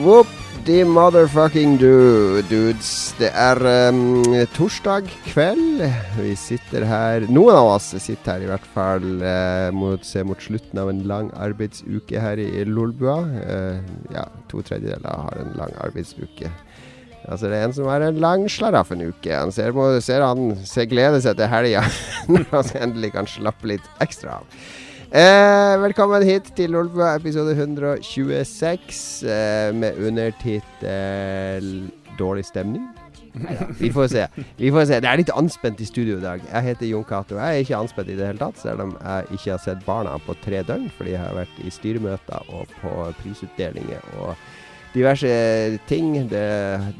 whoop the motherfucking do, dudes. Det er um, torsdag kveld. Vi sitter her Noen av oss sitter her i hvert fall uh, mot, ser mot slutten av en lang arbeidsuke her i Lolbua. Uh, ja, to tredjedeler har en lang arbeidsuke. Altså Det er en som har en lang slaraffenuke. Han ser, ser, han ser gleder seg til helga når han endelig kan slappe litt ekstra av. Eh, velkommen hit til Lolbua episode 126 eh, med undertittel 'Dårlig stemning'. Neida. vi får se. Vi får se. Det er litt anspent i studio i dag. Jeg heter Jon Cato. Jeg er ikke anspent i det hele tatt, selv om jeg ikke har sett barna på tre døgn fordi jeg har vært i styremøter og på prisutdelinger og diverse ting. Det,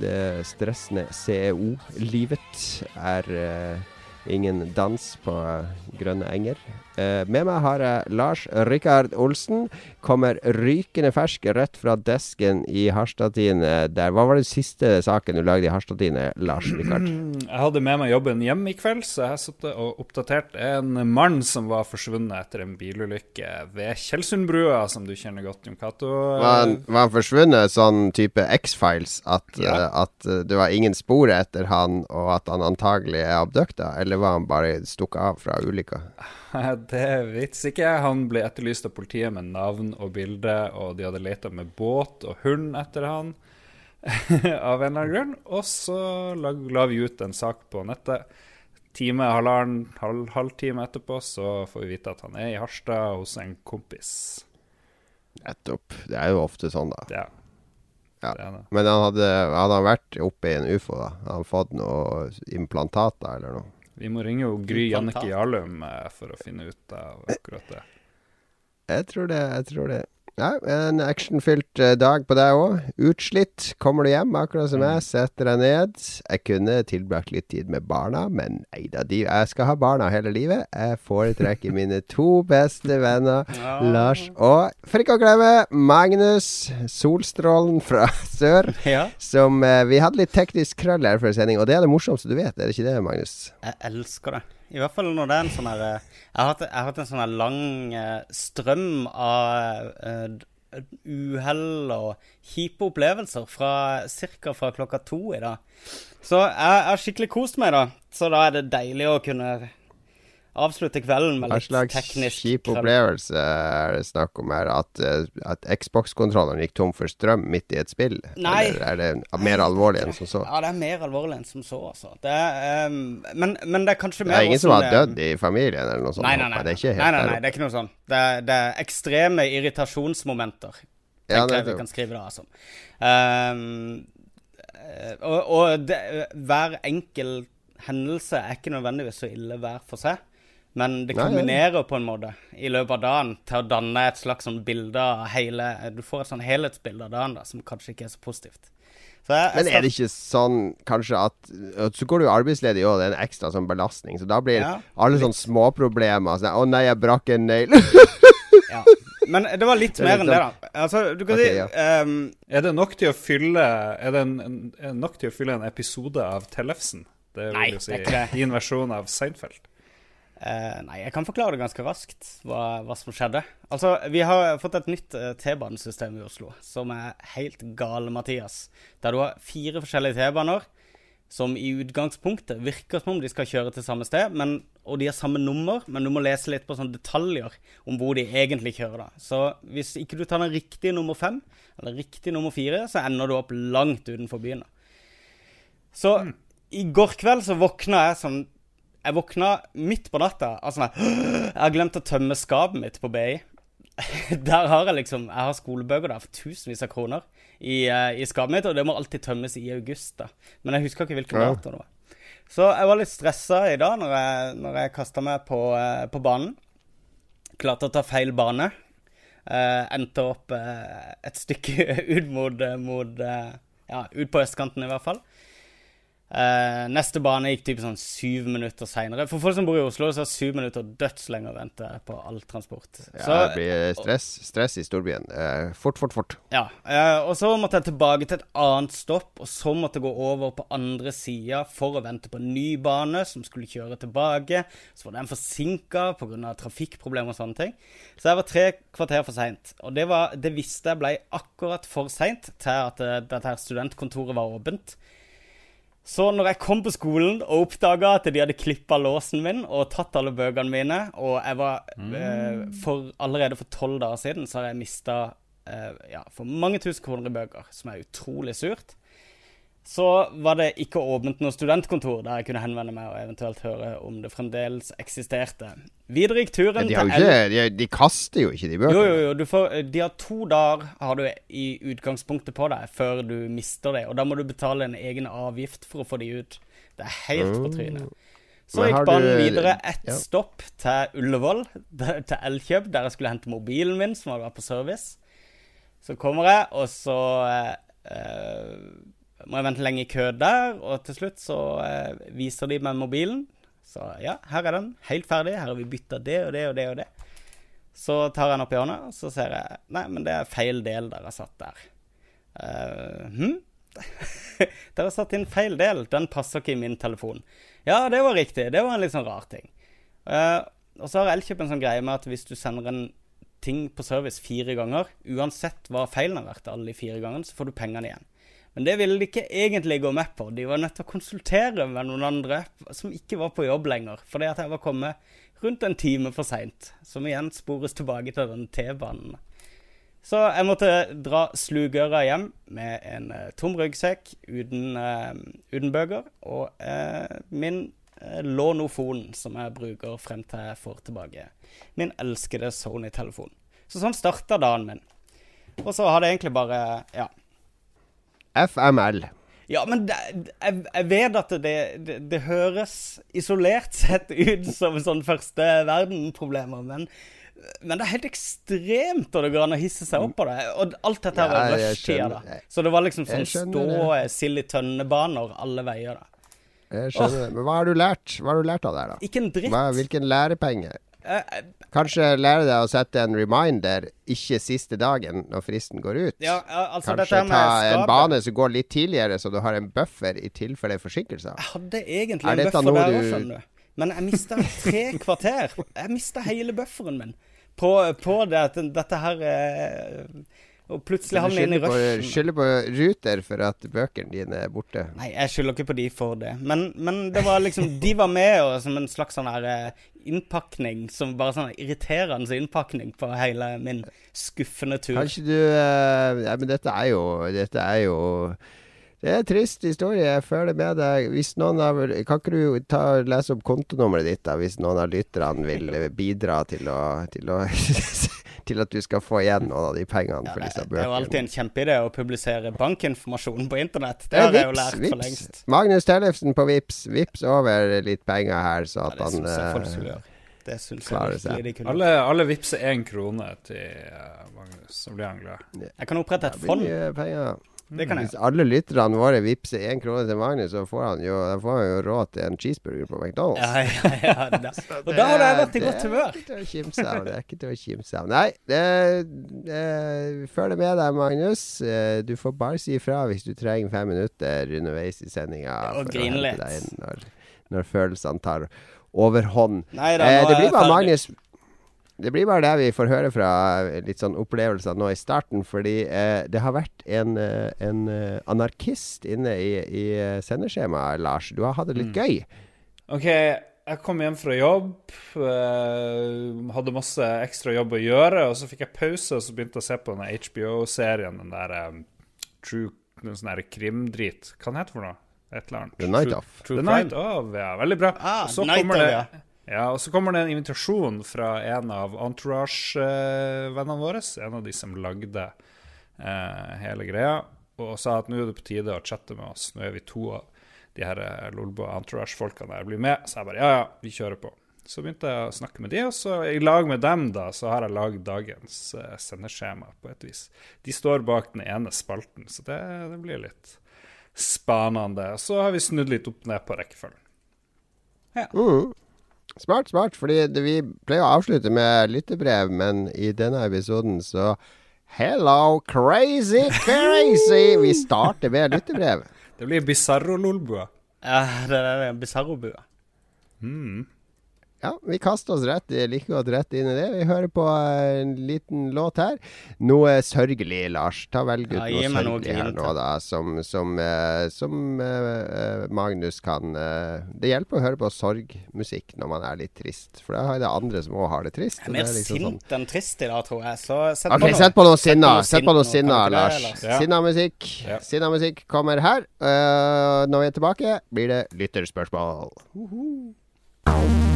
det stressende CEO-livet er uh, ingen dans på uh, grønne enger. Uh, med meg har jeg Lars Rikard Olsen. Kommer rykende fersk rett fra desken i Harstadtine. Der. Hva var den siste saken du lagde i Harstadtine, Lars Rikard? Jeg hadde med meg jobben hjem i kveld, så jeg satt og oppdaterte en mann som var forsvunnet etter en bilulykke ved Tjeldsundbrua, som du kjenner godt, Jon Cato. Var, han, var han forsvunnet sånn type X-Files? At, ja. uh, at uh, det var ingen spor etter han, og at han antagelig er abdukta? Eller var han bare stukket av fra ulykka? Det vet ikke. Han ble etterlyst av politiet med navn og bilde, og de hadde leita med båt og hund etter han av en eller annen grunn. Og så la, la, vi ut en sak på nettet. Time, halvannen, halv, halvtime etterpå så får vi vite at han er i Harstad hos en kompis. Nettopp. Det er jo ofte sånn, da. Ja. Ja. Men han hadde, hadde, han vært oppe i en ufo, da? Hadde han fått noe implantater eller noe? Vi må ringe jo Gry Jannicke Jarlum eh, for å finne ut av akkurat det. Jeg tror det. Jeg tror det. Ja, en actionfylt uh, dag på deg òg. Utslitt. Kommer du hjem, akkurat som jeg. Mm. Setter deg ned. Jeg kunne tilbrakt litt tid med barna, men nei da, jeg skal ha barna hele livet. Jeg foretrekker mine to beste venner, ja. Lars og for ikke å glemme Magnus, solstrålen fra sør. Ja. Som uh, Vi hadde litt teknisk krøll her før sending, og det er det morsomste du vet, er det ikke det, Magnus? Jeg elsker det. I hvert fall når det er en sånn her eh, Jeg har hatt, en sånn her lang uh, strøm av uh, uhell og kjipe opplevelser fra ca. fra klokka to i dag. Så jeg har skikkelig kost meg, da. Så da er det deilig å kunne avslutte kvelden med litt teknisk Hva slags kjip opplevelse er det snakk om her? At, eh, at Xbox-kontrolleren gikk tom for strøm midt i et spill? Nei. Eller er det mer alvorlig enn som så? Ja, det er mer alvorlig enn som så, altså. Det er, um, men, men, det er kanskje mer Det er ingen som har dødd i familien eller noe sånt? Nei, nei, nei. Det er ikke helt nei, nei, nei, det er ikke noe sånt. Det det er ekstreme irritasjonsmomenter, ja, jeg vi kan skrive det altså. Um, og, og det, hver enkel hendelse er ikke nødvendigvis så ille hver for seg. Men det kombinerer på en måte i løpet av dagen til å danne et slags sånn bilde av hele Du får et sånn helhetsbilde av dagen da, som kanskje ikke er så positivt. Så jeg, jeg Men er det ikke sånn kanskje at Så går du arbeidsledig òg, det er en ekstra sånn belastning. Så da blir ja, alle sånne småproblemer sånn 'Å nei, jeg brakk en negl'. ja. Men det var litt mer enn det, da. Sånn- altså, du kan okay, si ja. um, Er det nok til å fylle Er det en, en, nok til å fylle en episode av Tellefsen? Det vil nei, jo si din versjon av Seinfeld. Uh, nei, jeg kan forklare det ganske raskt, hva, hva, som skjedde. Altså, Vi har fått et nytt uh, T-banesystem i Oslo som er helt gale, Mathias. Der du har fire forskjellige T-baner som i utgangspunktet virker som om de skal kjøre til samme sted, men, og de har samme nummer, men du må lese litt på sånne detaljer om hvor de egentlig kjører. da. Så hvis ikke du tar den riktige nummer fem, eller riktig nummer fire, så ender du opp langt utenfor byen. da. Så mm. i går kveld så våkna jeg sånn jeg våkna midt på natta av sånn Jeg har glemt å tømme skapet mitt på BI. Der har jeg liksom Jeg har skolebøker der for tusenvis av kroner i, uh, i skapet mitt, og det må alltid tømmes i august. da Men jeg husker ikke hvilken ja. dato det var. Så jeg var litt stressa i dag når jeg, når jeg kasta meg på, uh, på, banen. Klarte å ta feil bane. Uh, endte opp et stykke ut mot, mot Ja, ut på østkanten, i hvert fall. Eh, neste bane gikk typ sånn syv minutter seinere. For folk som bor i Oslo, så er syv minutter dødslenge å vente på all transport. Ja, Så, det blir stress, stress i storbyen. Uh, fort, fort, fort. ja, Uh, og så måtte jeg tilbake til et annet stopp, og så måtte jeg gå over på andre sida for å vente på en ny bane som skulle kjøre tilbake. Så var den forsinka pga. trafikkproblemer og sånne ting. Så jeg var tre kvarter for seint. Og det, var, det visste jeg ble akkurat for seint til at eh, dette her studentkontoret var åpent. Så når jeg kom på skolen og oppdaga at de hadde klippa låsen min og tatt alle bøkene mine, og jeg var eh, for, Allerede for tolv dager siden så har jeg mista eh, ja, for mange tusen kroner i bøker, som er utrolig surt. Så var det ikke åpent noe studentkontor der jeg kunne henvende meg og eventuelt høre om det fremdeles eksisterte. Videre gikk turen De, jo til ikke, de, de kaster jo ikke de jo, bøkene. jo, jo. Du får, de har to dager har du i utgangspunktet på deg før du mister det. Og da må du betale en egen avgift for å få de ut. Det er helt på trynet. Så gikk banen videre ett ja. stopp til Ullevål, til Elkjøp, der jeg skulle hente mobilen min, som hadde vært på service. Så kommer jeg, og så eh, eh, må jeg vente lenge i kø der, og til slutt så eh, viser de meg mobilen. Så ja, her er den, helt ferdig. Her har vi bytta det og det og det og det. Så tar jeg den opp i hånda, og så ser jeg Nei, men det er feil del dere har satt der. Uh, hm? dere har satt inn feil del. Den passer ikke i min telefon. Ja, det var riktig. Det var en litt sånn rar ting. Uh, og så har Elkjøp en sånn greie med at hvis du sender en ting på service fire ganger, uansett hva feilen har vært alle de fire gangene, så får du pengene igjen. Men det ville de ikke egentlig gå med på. De var nødt til å konsultere med noen andre som ikke var på jobb lenger, fordi at jeg var kommet rundt en time for seint. Som igjen spores tilbake til den T-banen. Så jeg måtte dra slugøra hjem med en uh, tom ryggsekk uten, uh, uten bøker, og uh, min uh, lånofon, som jeg bruker frem til jeg får tilbake min elskede Sony-telefon. Så sånn starta dagen min. Og så har det egentlig bare Ja. FML. Ja, men det, jeg, jeg vet at det, det, det høres isolert sett ut som sånn første verden-problemer, men, men det er helt ekstremt når det går an å hisse seg opp på det. Og alt dette her Ja, var jeg rushtida, da. Så det var liksom sånn stå det. sild i tønnebaner alle veier, da. Jeg skjønner. Men hva har du lært? Hva har du lært av det her, da? Ikke en dritt. Hva, hvilken lærepenge? Kanskje lære deg å sette en reminder ikke siste dagen når fristen går ut? ja, altså Kanskje ta en bane som går litt tidligere, så du har en buffer i tilfelle forsinkelser? Jeg hadde egentlig en buffer der òg, skjønner du. Men jeg mista tre kvarter. Jeg mista hele bufferen min på, på det dette her eh, Og plutselig havner havne inn i rushen. Du skylder på Ruter for at bøkene dine er borte. Nei, jeg skylder ikke på de for det. Men, men det var liksom De var med og som en slags sånn her eh, innpakning. Som bare sånn irriterende innpakning på hele min skuffende tur. Kanskje du eh, Ja, men dette er jo Dette er jo det er en trist historie. Jeg føler med deg. Hvis noen har, kan ikke du ta, lese opp kontonummeret ditt, da, hvis noen av lytterne vil eh, bidra til å, til å Til at du skal få igjen noen av de pengene Ja, for det, bøkene. det er jo alltid en kjempeidé å publisere bankinformasjon på internett. Det det har jeg jo Vips, lært for lengst. Magnus Tellefsen på Vips. Vips over litt penger her, så at det han syns jeg folk eh, skulle gjøre. Det syns jeg virkelig de kunne. Alle, alle vippser én krone til eh, Magnus, så blir han glad. Jeg kan opprette et fond. Det kan jeg Hvis alle lytterne våre vippser én krone til Magnus, så får han jo, får han jo råd til en cheeseburger på McDonald's. Ja, ja, ja. Da. Og da har jeg vært i godt humør. Det er ikke til å kimse av. Det er ikke til å kimse av. Nei, det, det følger med deg, Magnus. Eh, Du får bare si ifra hvis du trenger fem minutter underveis i sendinga. Og grine litt. Når, når følelsene tar overhånd. Nei da, Eh, det blir bare. Magnus Det blir bare det vi får høre fra eh, litt sånn opplevelser nå i starten. Fordi eh, det har vært en, eh, en eh, anarkist inne i, i sendeskjemaet, Lars. Du har hatt det Mm. litt gøy. OK, jeg kom hjem fra jobb. eh, hadde masse ekstra jobb å gjøre, og så fikk jeg pause, og så begynte jeg å se på den HBO-serien, den der um, True noen sånn krimdrit. Hva den heter for noe? Et eller annet. The Night True- Off. True The crime. Night of, ja. Veldig bra. Ah, Og så Night kommer of, det, ja. og så kommer det en invitasjon fra en av Entourage-vennene våre. En av de som lagde eh, hele greia. Og sa at nå er det på tide å chatte med oss. Nå er vi to av de her eh, Lolbo Entourage-folkene der blir med. Så jeg bare ja, ja, vi kjører på. Så begynte jeg å snakke med de, og så i lag med dem da, så har jeg lagd dagens eh, sendeskjema på et vis. De står bak den ene spalten, så det, det blir litt spanende. Så har vi snudd litt opp ned på rekkefølgen. Ja. Mm. Smart, smart. Fordi det, vi pleier å avslutte med lyttebrev, men i denne episoden så Hello, crazy, crazy! Vi starter med lyttebrev. Det blir Bizarro-lolbua. Ja, det er bizarro bisarro-bua. Mm. Ja, vi kaster oss rett like godt rett inn i det. Vi hører på en liten låt her. Noe sørgelig, Lars. Ta Velg ut Ja, noe sørgelig her nå, da. Som, som, eh, som eh, Magnus kan eh, Det hjelper å høre på sorgmusikk når man er litt trist. For da er det andre som òg har det trist. Jeg er mer det er liksom sånn. sint enn trist i dag, tror jeg. Så sett Ok, på sett på noe sinna. Sett på noe sinna, Lars. Ja. Sinna-musikk. Ja. Sinna-musikk kommer her. Uh, når vi er tilbake, blir det lytterspørsmål. Oh,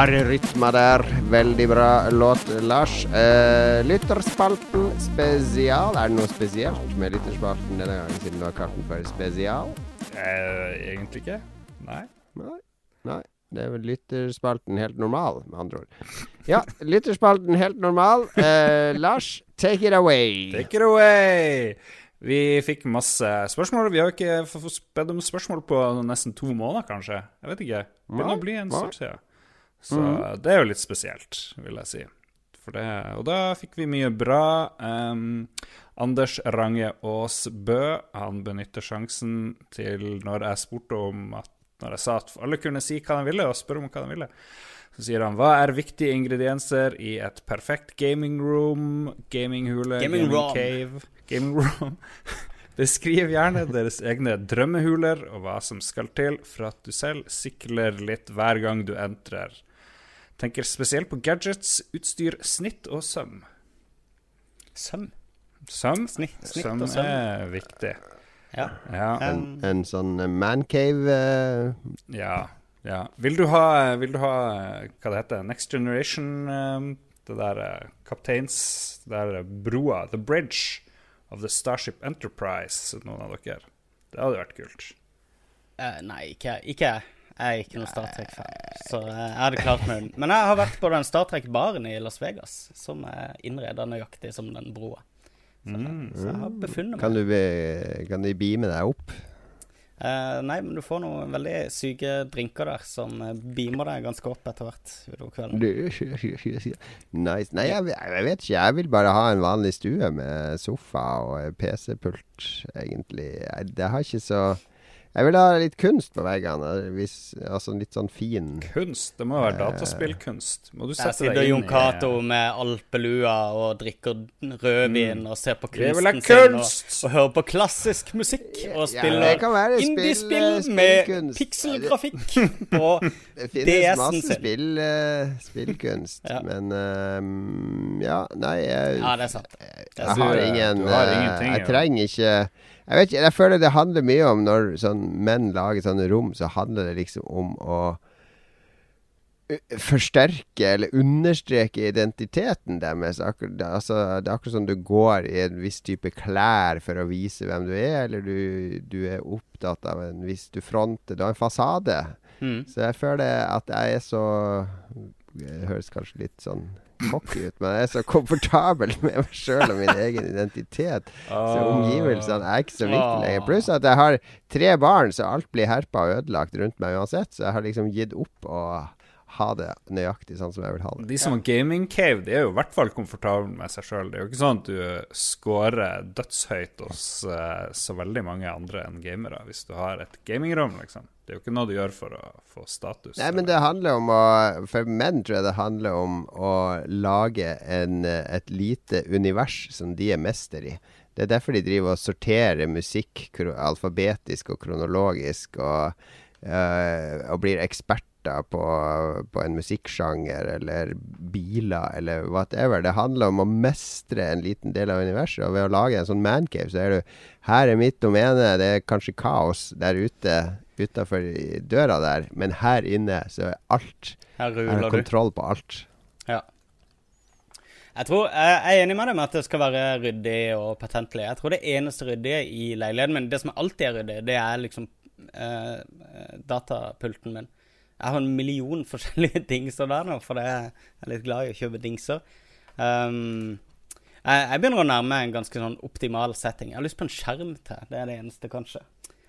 Harry rytma der. Veldig bra låt, Lars. Eh, lytterspalten spesial. Er det noe spesielt med lytterspalten denne gangen, siden du har kalt den for spesial? Eh, egentlig ikke. Nei. Nei. Nei. Det er vel lytterspalten helt normal, med andre ord. Ja, lytterspalten helt normal. Eh, Lars, take it away. Take it away! Vi fikk masse spørsmål. Vi har jo ikke bedt om spørsmål på nesten to måneder, kanskje. Jeg vet ikke. Det begynner å bli en stund siden. Så det er jo litt spesielt, vil jeg si. For det, og da fikk vi mye bra. Um, Anders Range Aas Bø han benytter sjansen til når jeg spurte om at Når jeg sa at alle kunne si hva de ville, og spørre om hva de ville. Så sier han hva er viktige ingredienser i et perfekt gaming room, gaminghule, Gaming gaming, room. cave, gaming room? Beskriv gjerne deres egne drømmehuler og hva som skal til for at du selv sikler litt hver gang du entrer. Tenker spesielt på gadgets, utstyr, snitt og søm. Søm. Søm, Snitt, snitt søm og søm. er viktig. Ja. Ja, En, Um, en sånn eh, mancave uh... ja, ja. Vil du ha, vil du ha eh, hva det heter, Next Generation, Um, det der uh, kapteins, det der eh, broa, The Bridge of the Starship Enterprise, noen av dere? Det hadde vært kult. Uh, nei, ikke jeg. Jeg er ikke noen Star Trek-fan, så eh, jeg hadde klart meg. Men jeg har vært på den Star Trek-baren i Las Vegas, som er innreda nøyaktig som den broa. Så, så jeg har befunnet meg Kan du, be, kan de beame deg opp? Eh, nei, men du får noen veldig syke drinker der som eh, beamer deg ganske opp etter hvert utover kvelden. Nice. Nei, jeg, jeg vet ikke. Jeg vil bare ha en vanlig stue med sofa og PC-pult, egentlig. Jeg, det har ikke så Jeg vil ha litt kunst på veggene. Hvis, altså litt sånn fin Kunst, det må være dataspillkunst. Må du sette deg inn Jon Cato med alpelua og drikker rødvin og ser på kunsten sin og, kunst! og hører på klassisk musikk og spiller ja, spill- indiespill med pikselgrafikk på Det finnes DS-en masse spill, uh, spillkunst, Ja. men uh, Ja, nei jeg, Ja, det er sant. Det er jeg har eh, ingen eh, Jeg trenger ikke Jeg vet ikke, jeg føler det handler mye om når sånn menn lager sånne rom, så handler det liksom om å forsterke eller understreke identiteten deres. Altså, det er akkurat som du går i en viss type klær for å vise hvem du er, eller du, du er opptatt av en viss Du fronter Du har en fasade. Mm. Så jeg føler at jeg er så Det høres kanskje litt sånn cocky ut, men jeg er så komfortabel med meg sjøl og min egen identitet. Så Ah. omgivelsene er ikke så viktig lenger. Pluss at jeg har tre barn, så alt blir herpa og ødelagt rundt meg uansett. Så jeg har liksom gitt opp å ha det nøyaktig sånn som jeg vil ha det. De som har gaming cave, de er jo i hvert fall komfortable med seg sjøl. Det er jo ikke sånn at du scorer dødshøyt hos uh, så veldig mange andre enn gamere hvis du har et gamingrom, liksom. Det er jo ikke noe du gjør for å få status. Nei, men det handler om å For menn tror jeg det handler om å lage en, et lite univers som de er mester i. Det er derfor de driver og sorterer musikk alfabetisk og kronologisk, og, øh, og blir eksperter på, på, en musikksjanger eller biler eller whatever. Det handler om å mestre en liten del av universet. Og ved å lage en sånn mancave, så er du Her er mitt domene. Det er kanskje kaos der ute utafor døra der, men her inne så er alt Her er kontroll på alt. Ja. Jeg tror, jeg er enig med deg med at det skal være ryddig og patentlig. Jeg tror det eneste ryddige i leiligheten min, det som alltid er ryddig, det er liksom eh, datapulten min. Jeg har en million forskjellige dingser der nå, for jeg er litt glad i å kjøpe dingser. Um, jeg, jeg, begynner å nærme en ganske sånn optimal setting. Jeg har lyst på en skjerm til. Det er det eneste, kanskje.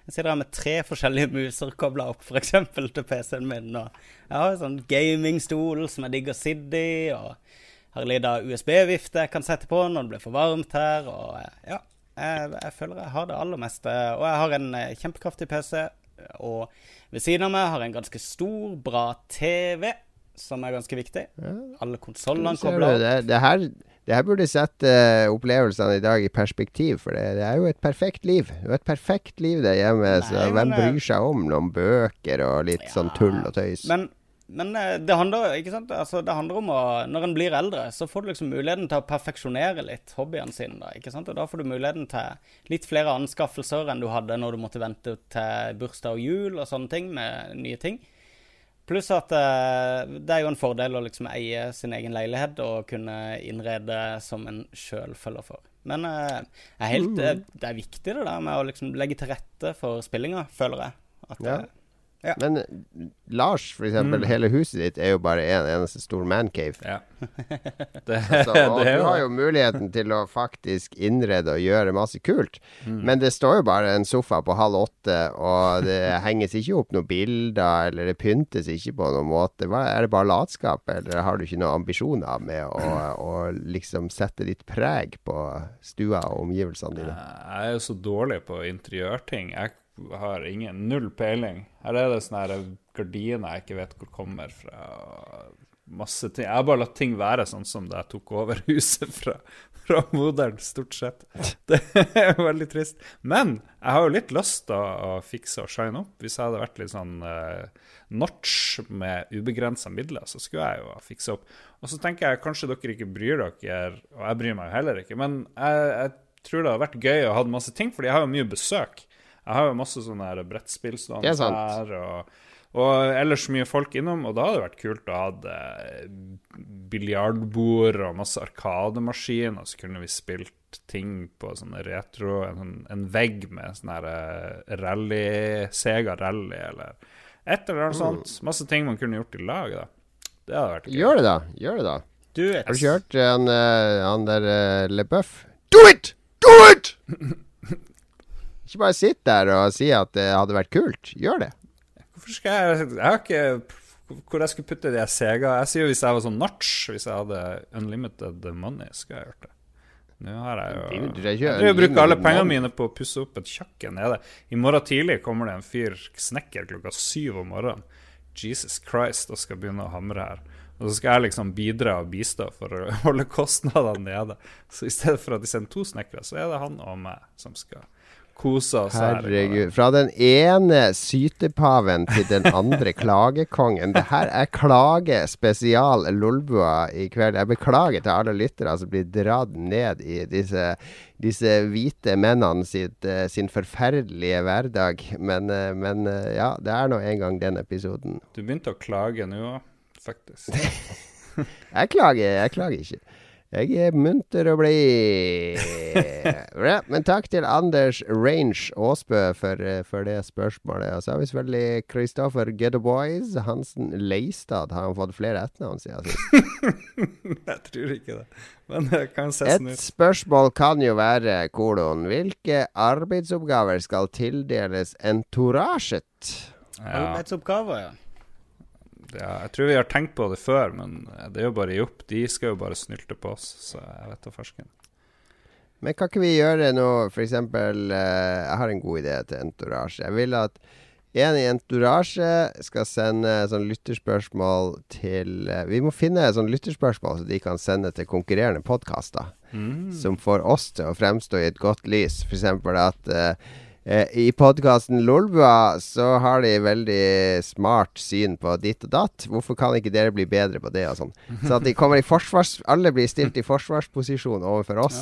Jeg sitter her med tre forskjellige muser kobla opp, f.eks. til PC-en min. Og jeg har en sånn gamingstol som jeg digger sitte i. Og har en liten USB-vifte jeg kan sette på når det blir for varmt her. Og ja, jeg, jeg, føler jeg har det aller meste. Og jeg har en eh, kjempekraftig PC. Og ved siden av meg har jeg en ganske stor, bra TV, som er ganske viktig. Ja. Alle konsollene kobler opp. Det, det her det her burde sette uh, opplevelsene i dag i perspektiv, for det, det, er jo et perfekt liv. Det er et perfekt liv der hjemme, Nei, så hvem bryr seg om noen bøker og litt ja, sånn tull og tøys? Men, men eh, det, handler, ikke sant? Altså, det handler om å Når en blir eldre, så får du liksom muligheten til å perfeksjonere litt hobbyene sine. Da, ikke sant? Og da får du muligheten til litt flere anskaffelser enn du hadde når du måtte vente til bursdag og jul og sånne ting med nye ting. Pluss at uh, det er jo en fordel å liksom eie sin egen leilighet og kunne innrede som en sjøl følger for. Men er helt, mm. det, det, er viktig det der med å liksom legge til rette for spillinga, føler jeg. At, ja. Ja. Men Lars, for eksempel, mm. hele huset ditt er jo bare en eneste stor mancave. Ja. det, altså, og det du har jo muligheten til å faktisk innrede og gjøre masse kult. Mm. Men det står jo bare en sofa på halv åtte, og det henges ikke opp noen bilder, eller det pyntes ikke på noen måte. Hva, er det bare latskap, eller har du ikke noen ambisjoner med å, å liksom sette ditt preg på stua og omgivelsene dine? Jeg er jo så dårlig på interiørting. Jeg har ingen null peiling. Her er det sånne gardiner jeg ikke vet hvor kommer fra. Masse ting. Jeg har bare latt ting være sånn som da jeg tok over huset fra, fra moderen, stort sett. Det er veldig trist. Men jeg har jo litt lyst til å, fikse og shine opp. Hvis jeg hadde vært litt sånn uh, notch med ubegrensa midler, så skulle jeg jo fikse opp. Og så tenker jeg kanskje dere ikke bryr dere, og jeg bryr meg jo heller ikke, men jeg, jeg tror det hadde vært gøy å ha masse ting, fordi jeg har jo mye besøk. Jeg har jo masse sånne brettspill stående her. Og, og, ellers mye folk innom, og da hadde det vært kult å ha eh, biljardbord og masse arkademaskin, og så kunne vi spilt ting på sånne retro En, sånn, en vegg med sånn her eh, rally, Sega rally, eller et eller annet mm. sånt. Masse ting man kunne gjort i lag, da. Det hadde vært gøy. Gjør det, da. Gjør det, da. Du, Har du han, uh, han der uh, LeBuff? Do it! Do it! Ikke bare sitt der og si at det hadde vært kult. Gjør det. Hvorfor skal jeg Jeg har ikke hvor jeg skulle putte de Sega Jeg sier hvis jeg var sånn notch, hvis jeg hadde unlimited money, skal jeg gjort det. Nå har jeg jo Jeg bruker alle pengene mine på å pusse opp et kjøkken nede. I morgen tidlig kommer det en fyr, snekker, klokka syv om morgenen. Jesus Christ, og skal begynne å hamre her. Og så skal jeg liksom bidra og bistå for å holde kostnadene nede. Så i stedet for at de sender to snekkere, så er det han og meg som skal kose oss Herregud. Fra den ene sytepaven til den andre klagekongen. Det her er klage spesial Lolbua i kveld. Jeg beklager til alle lyttere som blir dratt ned i disse, disse hvite mennene sitt, eh, sin forferdelige hverdag. Men, eh, men, eh, ja, det er nå en gang den episoden. Du begynte å klage nå òg, faktisk. jeg klager, jeg klager ikke. Jeg er munter og blid. ja, men takk til Anders Range Aasbø for, for, det spørsmålet. Og så har vi selvfølgelig Kristoffer Boys Hansen Leistad. Har han fått flere etternavn siden sist? jeg tror ikke det. Men det kan se sånn ut. Et spørsmål kan jo være, kolon, hvilke arbeidsoppgaver skal tildeles entorasjet? Ja. Arbeidsoppgaver, ja. Ja, jeg tror vi har tenkt på det før, men det er jo bare jobb. De skal jo bare snylte på oss, så jeg vet da fersken. Men kan ikke vi gjøre noe f.eks. Uh, jeg har en god idé til Entourage. Jeg vil at en i Entourage skal sende sånn lytterspørsmål til uh, Vi må finne sånn lytterspørsmål så de kan sende til konkurrerende podkaster. Mm. Som får oss til å fremstå i et godt lys. F.eks. at i podkasten Lolbua så har de veldig smart syn på ditt og datt. Hvorfor kan ikke dere bli bedre på det og sånn? Så at de kommer i forsvars... Alle blir stilt i forsvarsposisjon overfor oss.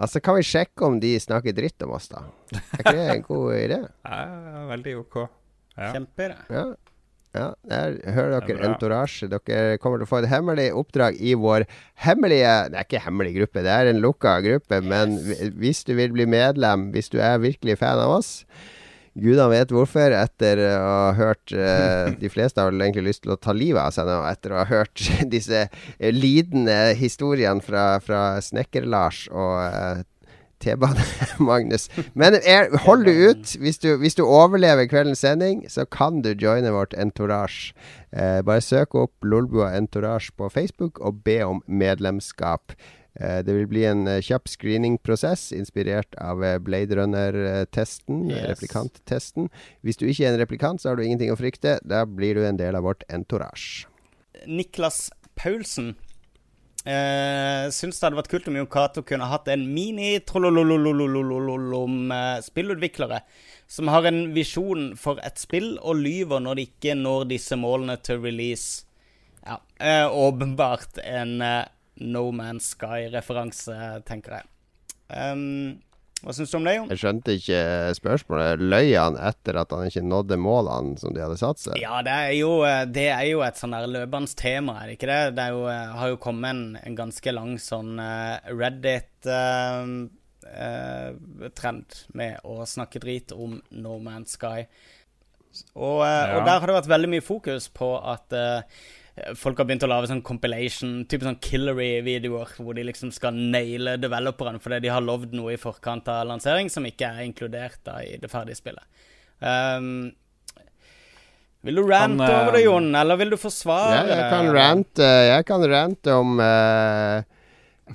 Altså kan vi sjekke om de snakker dritt om oss, da. Er ikke det en god idé? Ja, veldig ok. Ja. Kjempeidé. Ja. Ja der hører er dere. Entourage. Dere kommer til å få et hemmelig oppdrag i vår hemmelige Det er ikke hemmelig gruppe, det er en lukka gruppe. Men hvis du vil bli medlem, hvis du er virkelig fan av oss Gudene vet hvorfor, etter å ha hørt eh, De fleste har vel egentlig lyst til å ta livet av seg nå, etter å ha hørt disse eh, lidende historiene fra, fra Snekker-Lars og eh, T-bane-Magnus. Men er, hold du ut. Hvis du, hvis du overlever kveldens sending, så kan du joine vårt entourage. Eh, bare søk opp Lolbua Entourage på Facebook og be om medlemskap. Eh, det vil bli en eh, kjapp screeningprosess inspirert av eh, Blade Runner-testen, Yes. replikanttesten. Hvis du ikke er en replikant, så har du ingenting å frykte. Da blir du en del av vårt entourage. Niklas Paulsen eh, syns det hadde vært kult om Jon Cato kunne hatt en mini-trollololololololom-spillutviklere som har en visjon for et spill og lyver når de ikke når disse målene til release. Ja, eh, åpenbart en eh, No Man's Sky-referanse, tenker jeg. Um, hva syns du om det, Jon? Jeg skjønte ikke spørsmålet. Løy han etter at han ikke nådde målene som de hadde satt seg? Ja, det er jo, eh, det er jo et sånn løpende tema, er det ikke det? Det er jo, eh, har jo kommet en, en ganske lang sånn eh, Reddit-trend med å snakke drit om No Man's Sky. Og, uh, Ja. og der har det vært veldig mye fokus på at eh, folk har begynt å lage sånn compilation, type sånn Killery-videoer, hvor de liksom skal naile developerne fordi de har lovd noe i forkant av lansering som ikke er inkludert da i det ferdige spillet. Um, vil du rante eh, over det, Jon, eller vil du forsvare Ja, jeg kan rante, jeg kan rante om eh,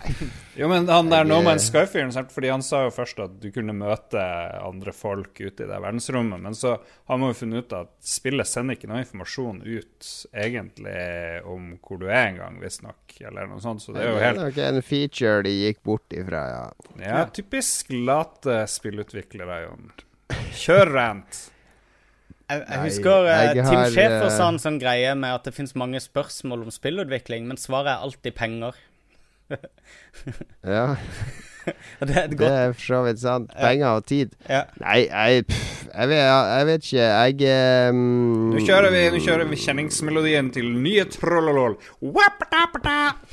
Jo, men han der No Man's Sky-fyren, fordi han sa jo først at du kunne møte andre folk ute i det verdensrommet, men så har man jo funnet ut at spillet sender ikke noe informasjon ut egentlig om hvor du er engang, visstnok, eller noe sånt, så det er jo Det er helt nok en feature de gikk bort ifra, ja. Ja, typisk late spillutviklere, Jon. Kjør rant. Jeg, jeg husker Nei, jeg Tim Schafer eh, sa en sånn greie med at det finnes mange spørsmål om spillutvikling, men svaret er alltid penger. ja. Det er et Det er for så vidt sant. Penger og tid. ja. Nei, jeg, pff, jeg, vet, jeg vet ikke. Jeg um, Nå kjører vi, nå kjører vi kjenningsmelodien til nye Trollolol.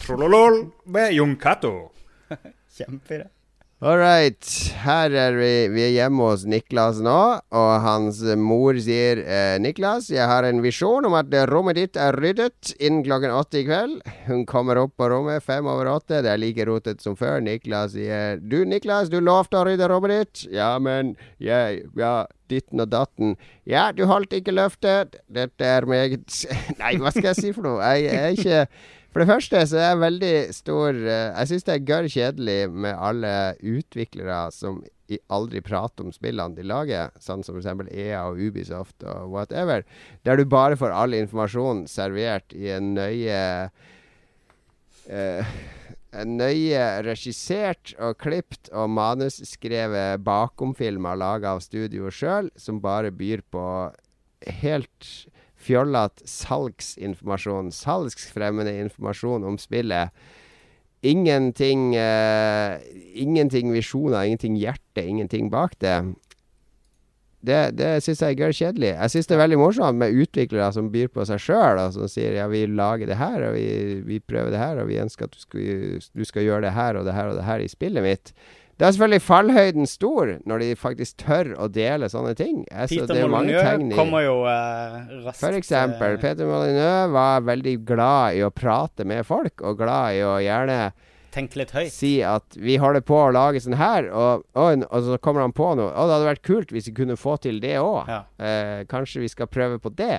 Trollolol med Jon Cato. Kjempeidé. All right. Her er vi. Vi er hjemme hos Niklas nå, og hans mor sier eh, Niklas, jeg har en visjon om at rommet ditt er ryddet innen klokken åtte i kveld. Hun kommer opp på rommet fem over åtte. Det er like rotet som før. Niklas sier Du, Niklas, du lovte å rydde rommet ditt. Ja, men jeg Ja, ditten og datten. Ja, du holdt ikke løftet. Dette er meget Nei, hva skal jeg si for noe? Jeg, er ikke for det første så er jeg veldig stor eh, Jeg syns det er gørr kjedelig med alle utviklere som aldri prater om spillene de lager, sånn som f.eks. EA og Ubisoft og whatever, der du bare får all informasjon servert i en nøye uh, en nøye regissert og klipt og manusskrevet bakomfilmer laga av studioet sjøl, som bare byr på helt fjollete salgsinformasjon, salgsfremmende informasjon om spillet. Ingenting eh, Ingenting visjoner, ingenting hjerte, ingenting bak det. Det, det syns jeg er kjedelig. Jeg syns det er veldig morsomt med utviklere som byr på seg sjøl, og som sier ja, vi lager det her, og vi, vi prøver det her, og vi ønsker at du skal, du skal gjøre det her og det her og det her i spillet mitt. Det er selvfølgelig fallhøyden stor når de faktisk tør å dele sånne ting. Altså, Peter er Molyneux kommer jo eh, raskt for eksempel, eh, Peter Molyneux var veldig glad i å prate med folk, og glad i å gjerne tenke litt høyt. si at vi holder på å lage sånn her, og, og, og så kommer han på noe. Å, det hadde vært kult hvis vi kunne få til det òg. Ja. Eh, kanskje vi skal prøve på det.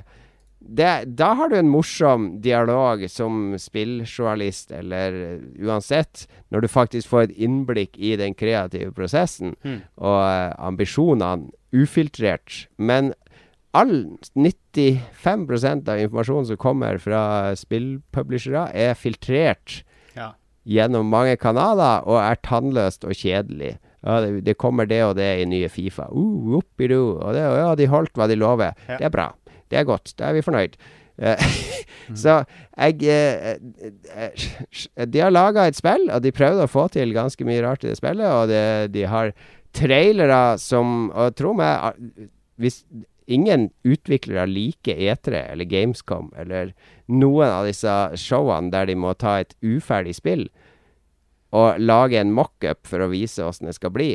Det, da har du en morsom dialog som spilljournalist, eller uh, uansett, når du faktisk får et innblikk i den kreative prosessen Mm. og uh, ambisjonene ufiltrert. Men all 95% av informasjonen som kommer fra spillpublishere, er filtrert Ja. gjennom mange kanaler og er tannløst og kjedelig. Ja, det, det kommer det og det i nye Fifa. Uh. Og det, ja, de holdt hva de lover. Ja. Det er bra. Det er godt. Da er vi fornøyd. Eh, Så jeg eh, eh, De har laga et spill, og de prøvde å få til ganske mye rart i det spillet. Og det, de har trailere som Og tro meg, hvis ingen utviklere liker E3 eller Gamescom eller noen av disse showene der de må ta et uferdig spill og lage en mockup for å vise åssen det skal bli.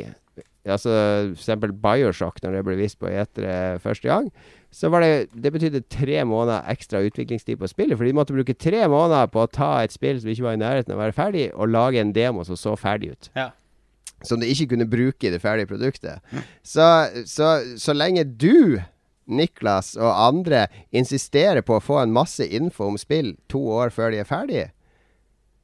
Altså eksempel Bioshock, når det ble vist på E3 første gang. Så var det Det betydde tre måneder ekstra utviklingstid på spillet. For de måtte bruke tre måneder på å ta et spill som ikke var i nærheten av å være ferdig, og lage en demo som så ferdig ut. Ja. Som de ikke kunne bruke i det ferdige produktet. Så, så, så lenge du Niklas og andre insisterer på å få en masse info om spill to år før de er ferdige,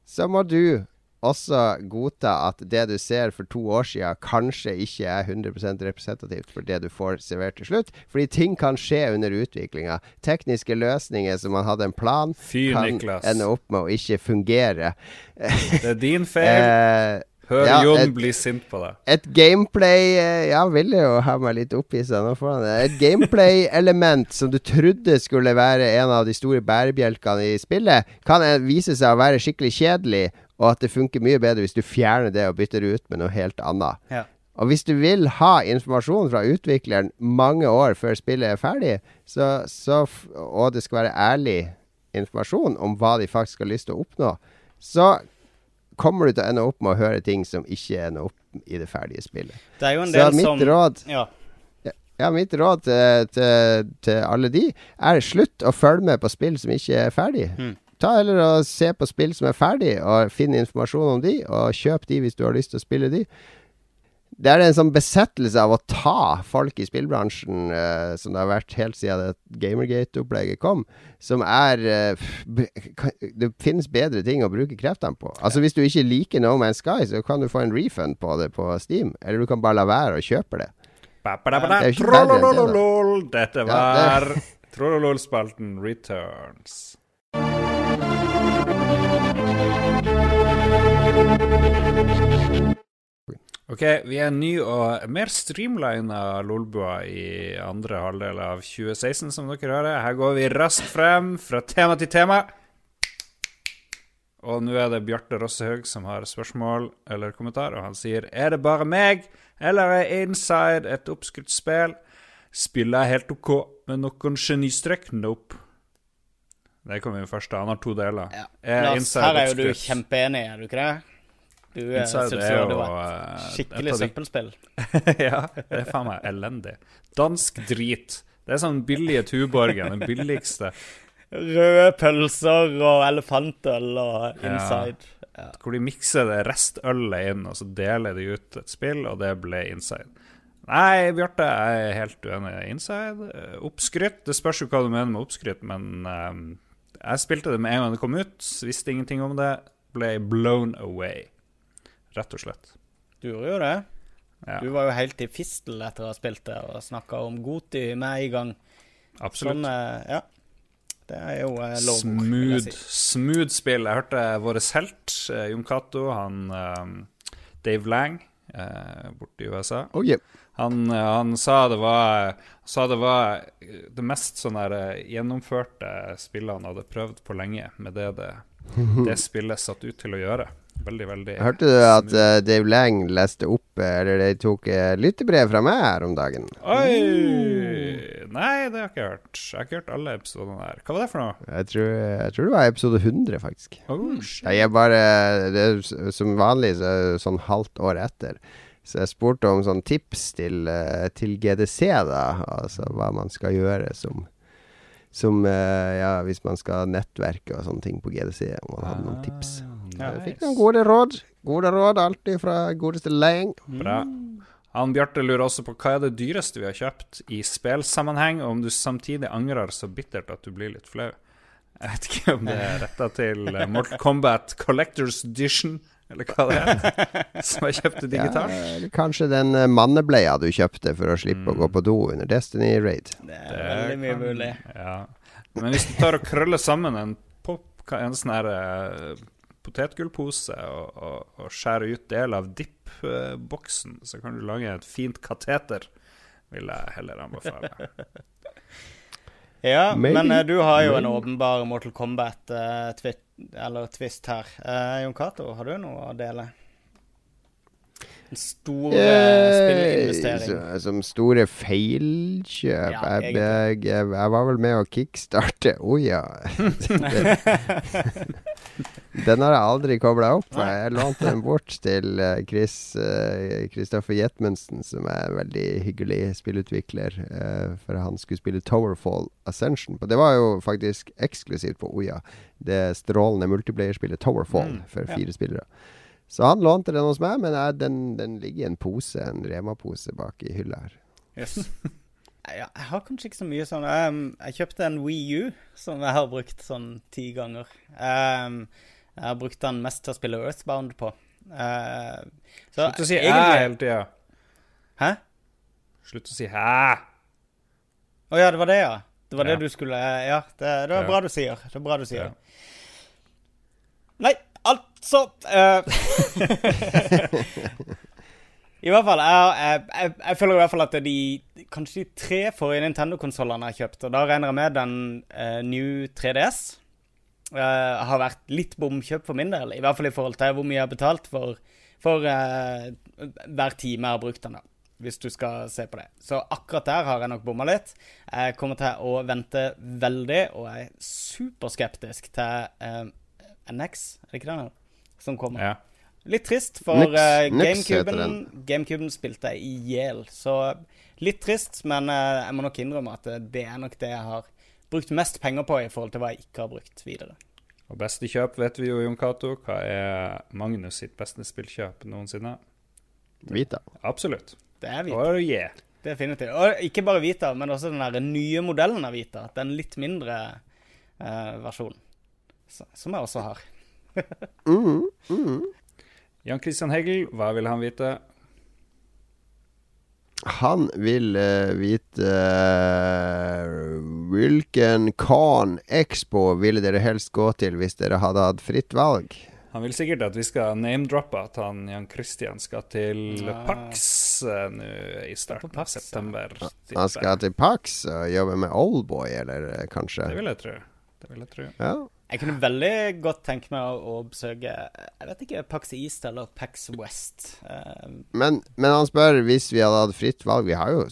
så må du også godta at det du ser for to år siden, kanskje ikke er 100 representativt for det du får servert til slutt. Fordi ting kan skje under utviklinga. Tekniske løsninger som man hadde en plan, Fy, kan Niklas. ende opp med å ikke fungere. Det er din feil. Eh, Hør ja, Jon bli sint på deg. et gameplay eh, Ja, ville jo ha meg litt opphissa nå foran det. Et gameplay-element som du trodde skulle være en av de store bærebjelkene i spillet, kan eh, vise seg å være skikkelig kjedelig, og at det funker mye bedre hvis du fjerner det og bytter det ut med noe helt annet. Ja. Og hvis du vil ha informasjon fra utvikleren mange år før spillet er ferdig, så, så og det skal være ærlig informasjon om hva de faktisk har lyst til å oppnå, så kommer du til å ende opp med å høre ting som ikke ender opp i det ferdige spillet. Det er jo en Så mitt som råd Ja. ja, mitt råd til, til, til alle de er slutt å følge med på spill som ikke er ferdig. Mm. Ta heller og se på spill som er ferdig, og finn informasjon om de, og kjøp de hvis du har lyst til å spille de. Det er en sånn besettelse av å ta folk i spillbransjen, eh, som det har vært helt siden det Gamergate-opplegget kom, som er kan- Det finnes bedre ting å bruke kreftene på. Altså Hvis du ikke liker No Man's Sky, så kan du få en refund på det på Steam, eller du kan bare la være å kjøpe det. Det det. Trollololol. Dette Ja, var Trollolol-spalten Returns. Ok, vi er ny og mer streamlina Lolbua i andre halvdel av 2016, som dere hører. Her går vi raskt frem fra tema til tema. Og nå er det Bjarte Rossehaug som har spørsmål eller kommentar, og han sier Er det bare meg, eller er Inside et oppskrytt spill? Spillet helt OK, men noen genistrek? Nope. Det kommer jo først. Han har to deler. Ja. Er Lars, Inside her er jo du kjempeenig, er du ikke det? Du eh, syns er jo det var eh, et skikkelig søppelspill. ja, det er faen meg elendig. Dansk drit. Det er sånn billige Tuborgen, den billigste. Røde pølser og elefantøl og inside. Ja. Hvor de mikser det restølet inn, og så deler de ut et spill, og det ble inside. Nei, Bjarte, jeg er helt uenig. Inside, eh, oppskrytt Det spørs jo hva du mener med oppskrytt, men eh, jeg spilte det med en gang det kom ut, visste ingenting om det, ble blown away. Rett og slett. Du gjorde jo det. Ja, Du var jo helt i fistel etter å ha spilt det og snakka om Goti med en gang. absolutt. Sånn, eh, ja. Det er jo eh, lov. Smooth, si. smooth spill. Jeg hørte vår helt, eh, Jon Cato, han eh, Dave Lang, eh, borte i USA. Oh, yeah. Han, eh, han sa det var sa det var eh, det mest sånn der eh, gjennomførte spillet han hadde prøvd på lenge, med det det, det spillet satt ut til å gjøre. Veldig, veldig Hørte du at eh, Dave Lang leste opp, eh, eller de tok uh, lyttebrev fra meg her om dagen? Oi! Nei, det har jeg ikke hørt. Jeg har ikke hørt alle episodene her. Hva var det for noe? Jeg tror, jeg tror det var episode 100, faktisk. Oh, shit. Jeg er bare det er, Som vanlig så er det sånn halvt år etter. Så jeg spurte om sånn tips til, eh, til GDC, da. Altså hva man skal gjøre som Som eh, Ja, hvis man skal nettverke og sånne ting på GDC. Om man hadde noen tips. Jeg fikk noen gode råd. Gode råd alltid fra godeste Lang. Bra. Han Bjarte lurer også på hva er det dyreste vi har kjøpt i spelsammenheng, og om du samtidig angrer så bittert at du blir litt flau. Jeg vet ikke om det er retta til eh, Mortal Kombat Collectors Edition, eller hva det heter, som jeg kjøpte digitalt. Ja, kanskje den eh, mannebleia du kjøpte for å slippe å gå på do under Destiny Raid. Det er veldig mye kan- mulig. Ja. Men hvis du tar og krøller sammen en, pop, en sånn her eh, potetgullpose og, og, og skjære ut del av dip-boksen, så kan du lage et fint kateter, vil jeg heller anbefale. Ja, Maybe. men eh, du har jo en åpenbar Mortal Kombat-twist eller twist her. Eh, Jon Cato, har du noe å dele? En stor eh, spillinvestering. som store feilkjøp. Ja, jeg, jeg, jeg, var vel med å kickstarte Oja. Den har jeg aldri kobla opp. Nei. Jeg lånte den bort til eh, Chris Kristoffer Jetmensen, som er en veldig hyggelig spillutvikler. uh, for han skulle spille Towerfall Ascension. Det var jo faktisk eksklusivt på Oja. Det strålende multiplayerspillet Towerfall Mm, for ja. fire spillere. Så han lånte den hos meg, men jeg, den, den ligger i en pose, en Rema-pose bak i hylla her. Yes. Ja, jeg har kanskje ikke så mye sånn um, Jeg kjøpte en Wii U, som jeg har brukt sånn ti ganger. Um, jeg har brukt den mest til å spille Earthbound på. Uh, så Slutt å si 'æ' egentlig- hele tida. Hæ? Slutt å si 'hæ'. Å ja, det var det, ja. Det var Ja. det du skulle Ja, det, det var Ja. bra du sier. Det var bra du sier. Ja. Nei, altså uh, I hvert fall, jeg, jeg, jeg, føler i hvert fall at de kanskje de tre forrige Nintendo-konsollene jeg har kjøpt, og da regner jeg med den uh, New 3DS, uh, har vært litt bomkjøp for min del. I hvert fall i forhold til hvor mye jeg har betalt for, for uh, hver time jeg har brukt den. da hvis du skal se på det. Så akkurat der har jeg nok bomma litt. Jeg kommer til å vente veldig, og jeg er superskeptisk til eh, NX, er det ikke det? Som kommer. Ja. Litt trist, for uh, GameCuben GameCuben spilte jeg i hjel. Så litt trist, men uh, jeg må nok innrømme at eh, det er nok det jeg har brukt mest penger på i forhold til hva jeg ikke har brukt videre. Og beste kjøp vet vi jo, Jon Cato. Hva er Magnus sitt beste spillkjøp noensinne? Vita. Absolutt. Det er Vita. Oh, yeah. Definitivt. Og ikke bare Vita, men også den der nye modellen av Vita. Den litt mindre eh, versjonen. Som jeg også har. Mm, mm. Jan Christian Hegel, hva vil han vite? Han vil uh, vite uh, hvilken Con Expo ville dere helst gå til hvis dere hadde hatt fritt valg? Han vil sikkert at vi skal name-droppe at han Jan Christian skal til Ja. Pax uh, nå i starten av september. ja. Han skal til Pax og jobbe med Oldboy, eller eh, kanskje? Det vil jeg tro. Det vil jeg tro. Ja. Jeg kunne veldig godt tenke meg å, å besøke Jeg vet ikke, Pax East eller Pax West. Um, Men, men han spør hvis vi hadde hatt fritt valg. Vi har jo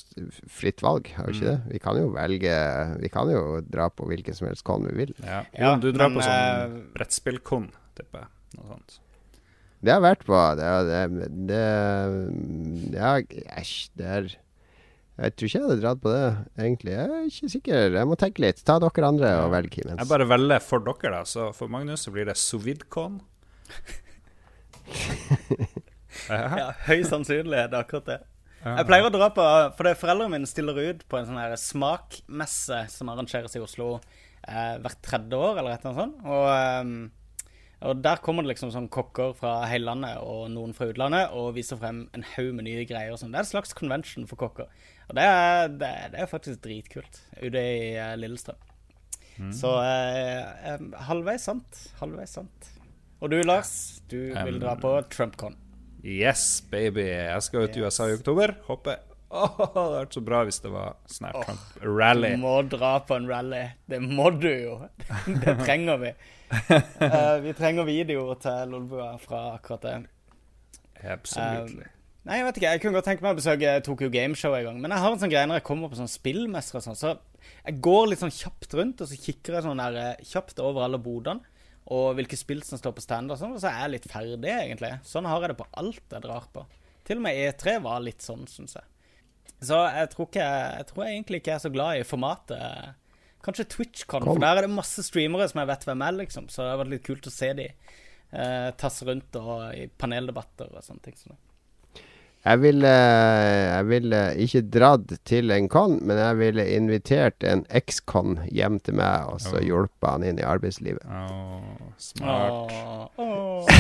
fritt valg, har vi ikke Mm. det? Vi kan jo velge Vi kan jo dra på hvilken som helst con vi vil. Ja. Ja, du drar men, på sånn brettspill-con, tipper jeg. Noe sånt. Det har jeg vært på. Det, det, det, det, det, det er Jeg tror ikke jeg hadde dratt på det, egentlig. Jeg er ikke sikker. Jeg må tenke litt. Ta dere andre og velg Kimens. Jeg bare velger for dere, da. Så for Magnus så blir det Sovidcon. ja. ja, høy sannsynlighet, det er akkurat det. Jeg pleier å dra på For det er foreldrene mine stiller ut på en sånn her smakmesse som arrangeres i Oslo eh, hvert tredje år, eller et eller annet sånt. Og, eh, og der kommer det liksom sånn kokker fra hele landet og noen fra utlandet og viser frem en haug med nye greier og sånn. Det er en slags convention for kokker. Og det er, det, det er faktisk dritkult ute i Lillestrøm. Lillestrøm. Så eh, eh, halvveis sant. Halvveis sant. Og du, Lars, du vil dra på TrumpCon. Yes, baby. Jeg skal ut til USA i oktober. Håper Åh, Det hadde vært så bra hvis det var snart oh, Trump-rally. Du må dra på en rally. Det må du jo. Det trenger vi. Uh, vi trenger videoer til Lolbua fra akkurat det. Absolutely. Nei, jeg vet ikke. Jeg kunne godt tenke meg å besøke Tokyo Gameshow en gang. Men jeg har en sånn greie når jeg kommer på sånn spillmesser og sånn, så jeg går litt sånn kjapt rundt, og så kikker jeg sånn der eh, kjapt over alle bodene. Og hvilke spill som står på stand og sånn, og så er jeg litt ferdig, egentlig. Sånn har jeg det på alt jeg drar på. Til og med E3 var litt sånn, syns jeg. Så jeg tror, ikke, jeg tror jeg egentlig ikke er så glad i formatet. Kanskje TwitchCon, for der er det masse streamere som jeg vet hvem er, liksom. Så det har vært litt kult å se de eh, tasse rundt og i paneldebatter og sånne ting. det. Jeg ville, jeg ville ikke dratt til en con, men jeg ville invitert en eks-con hjem til meg, og så Oh. hjulpet han inn i arbeidslivet. Åh, smart. Åh.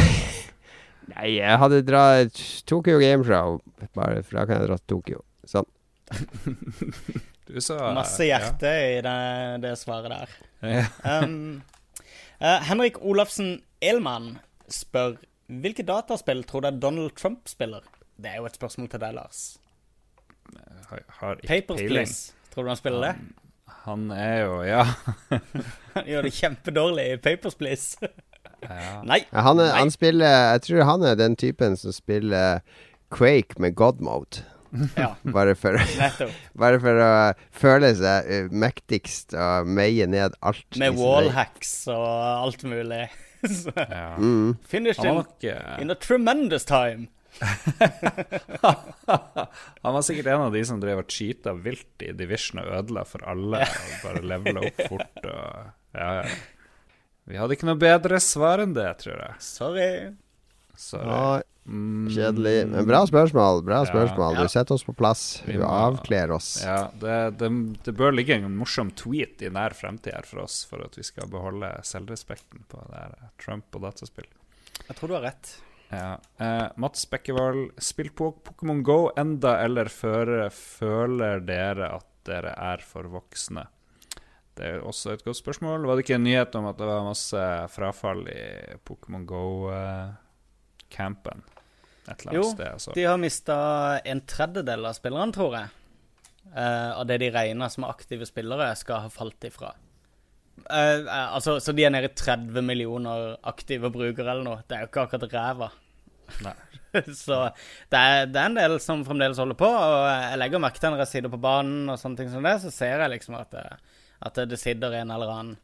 Nei, jeg hadde dratt Tokyo Gameshow, bare for da kan jeg dra til Tokyo. Sånn. Du sa Masse hjerte i det, det svaret der. Ja. Um, uh, Henrik Olafsen Elman spør hvilke dataspill tror du Donald Trump spiller? Det er jo et spørsmål til deg, Lars. Har, har ikke Papers, peiling. Please. Tror du han spiller det? Han er jo Ja. Han gjør det kjempedårlig i Papers, Please. ja. Nei. Han, er, han spiller Jeg tror han er den typen som spiller Quake med God mode. Ja, Bare for, bare for å føle seg eh, mektigst og meie ned alt. Med wallhacks og alt mulig. Så, ja. Mm. Finish in, eh, in a tremendous time. Han var sikkert en av de som drev og cheata vilt i Division og ødela for alle. Og bare levela opp fort og Ja, ja. Vi hadde ikke noe bedre svar enn det, tror jeg. Sorry. Sorry. Ja, Mm, kjedelig. Men bra spørsmål. Bra Ja. spørsmål. Ja. Du setter oss på plass. Vi Du avkler oss. Ja, det, det, det bør ligge en morsom tweet i nær fremtid her for oss, for at vi skal beholde selvrespekten på det her Trump og dataspill. Jeg tror du har rett. Ja. Eh, Mats Bekkevold, spill på Pokémon Go enda, eller før føler dere at dere er for voksne? Det er også et godt spørsmål. Var det ikke en nyhet om at det var masse frafall i Pokémon Go-campen? Et eller annet Jo, sted. Altså. De har mista en tredjedel av spillerne, tror jeg. Eh, av det de regner som aktive spillere, skal ha falt ifra. Eh, eh, altså, så de er nede i 30 millioner aktive brukere eller noe. Det er jo ikke akkurat ræva. Så det er, det er en del som fremdeles holder på, og jeg legger merke til når jeg sitter på banen og sånne ting som det, så ser jeg liksom at det, at det sitter en eller annen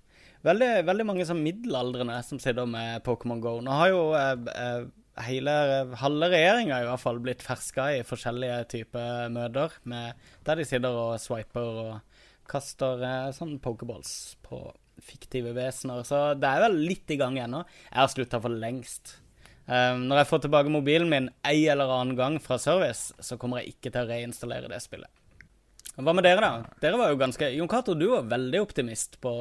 Veldig, veldig mange som middelaldrende som sitter med Pokémon Go. Nå har jo uh, eh, hele halve regjeringa i hvert fall blitt ferska i forskjellige typer møter, med, der de sitter og swiper og kaster eh, sånn pokerballs på fiktive vesener. Så det er vel litt i gang ennå. Jeg har slutta for lengst. Um, når jeg får tilbake mobilen min ei eller annen gang fra service, så kommer jeg ikke til å reinstallere det spillet. Hva med dere, da? Dere var jo ganske Jon Cato, du var veldig optimist på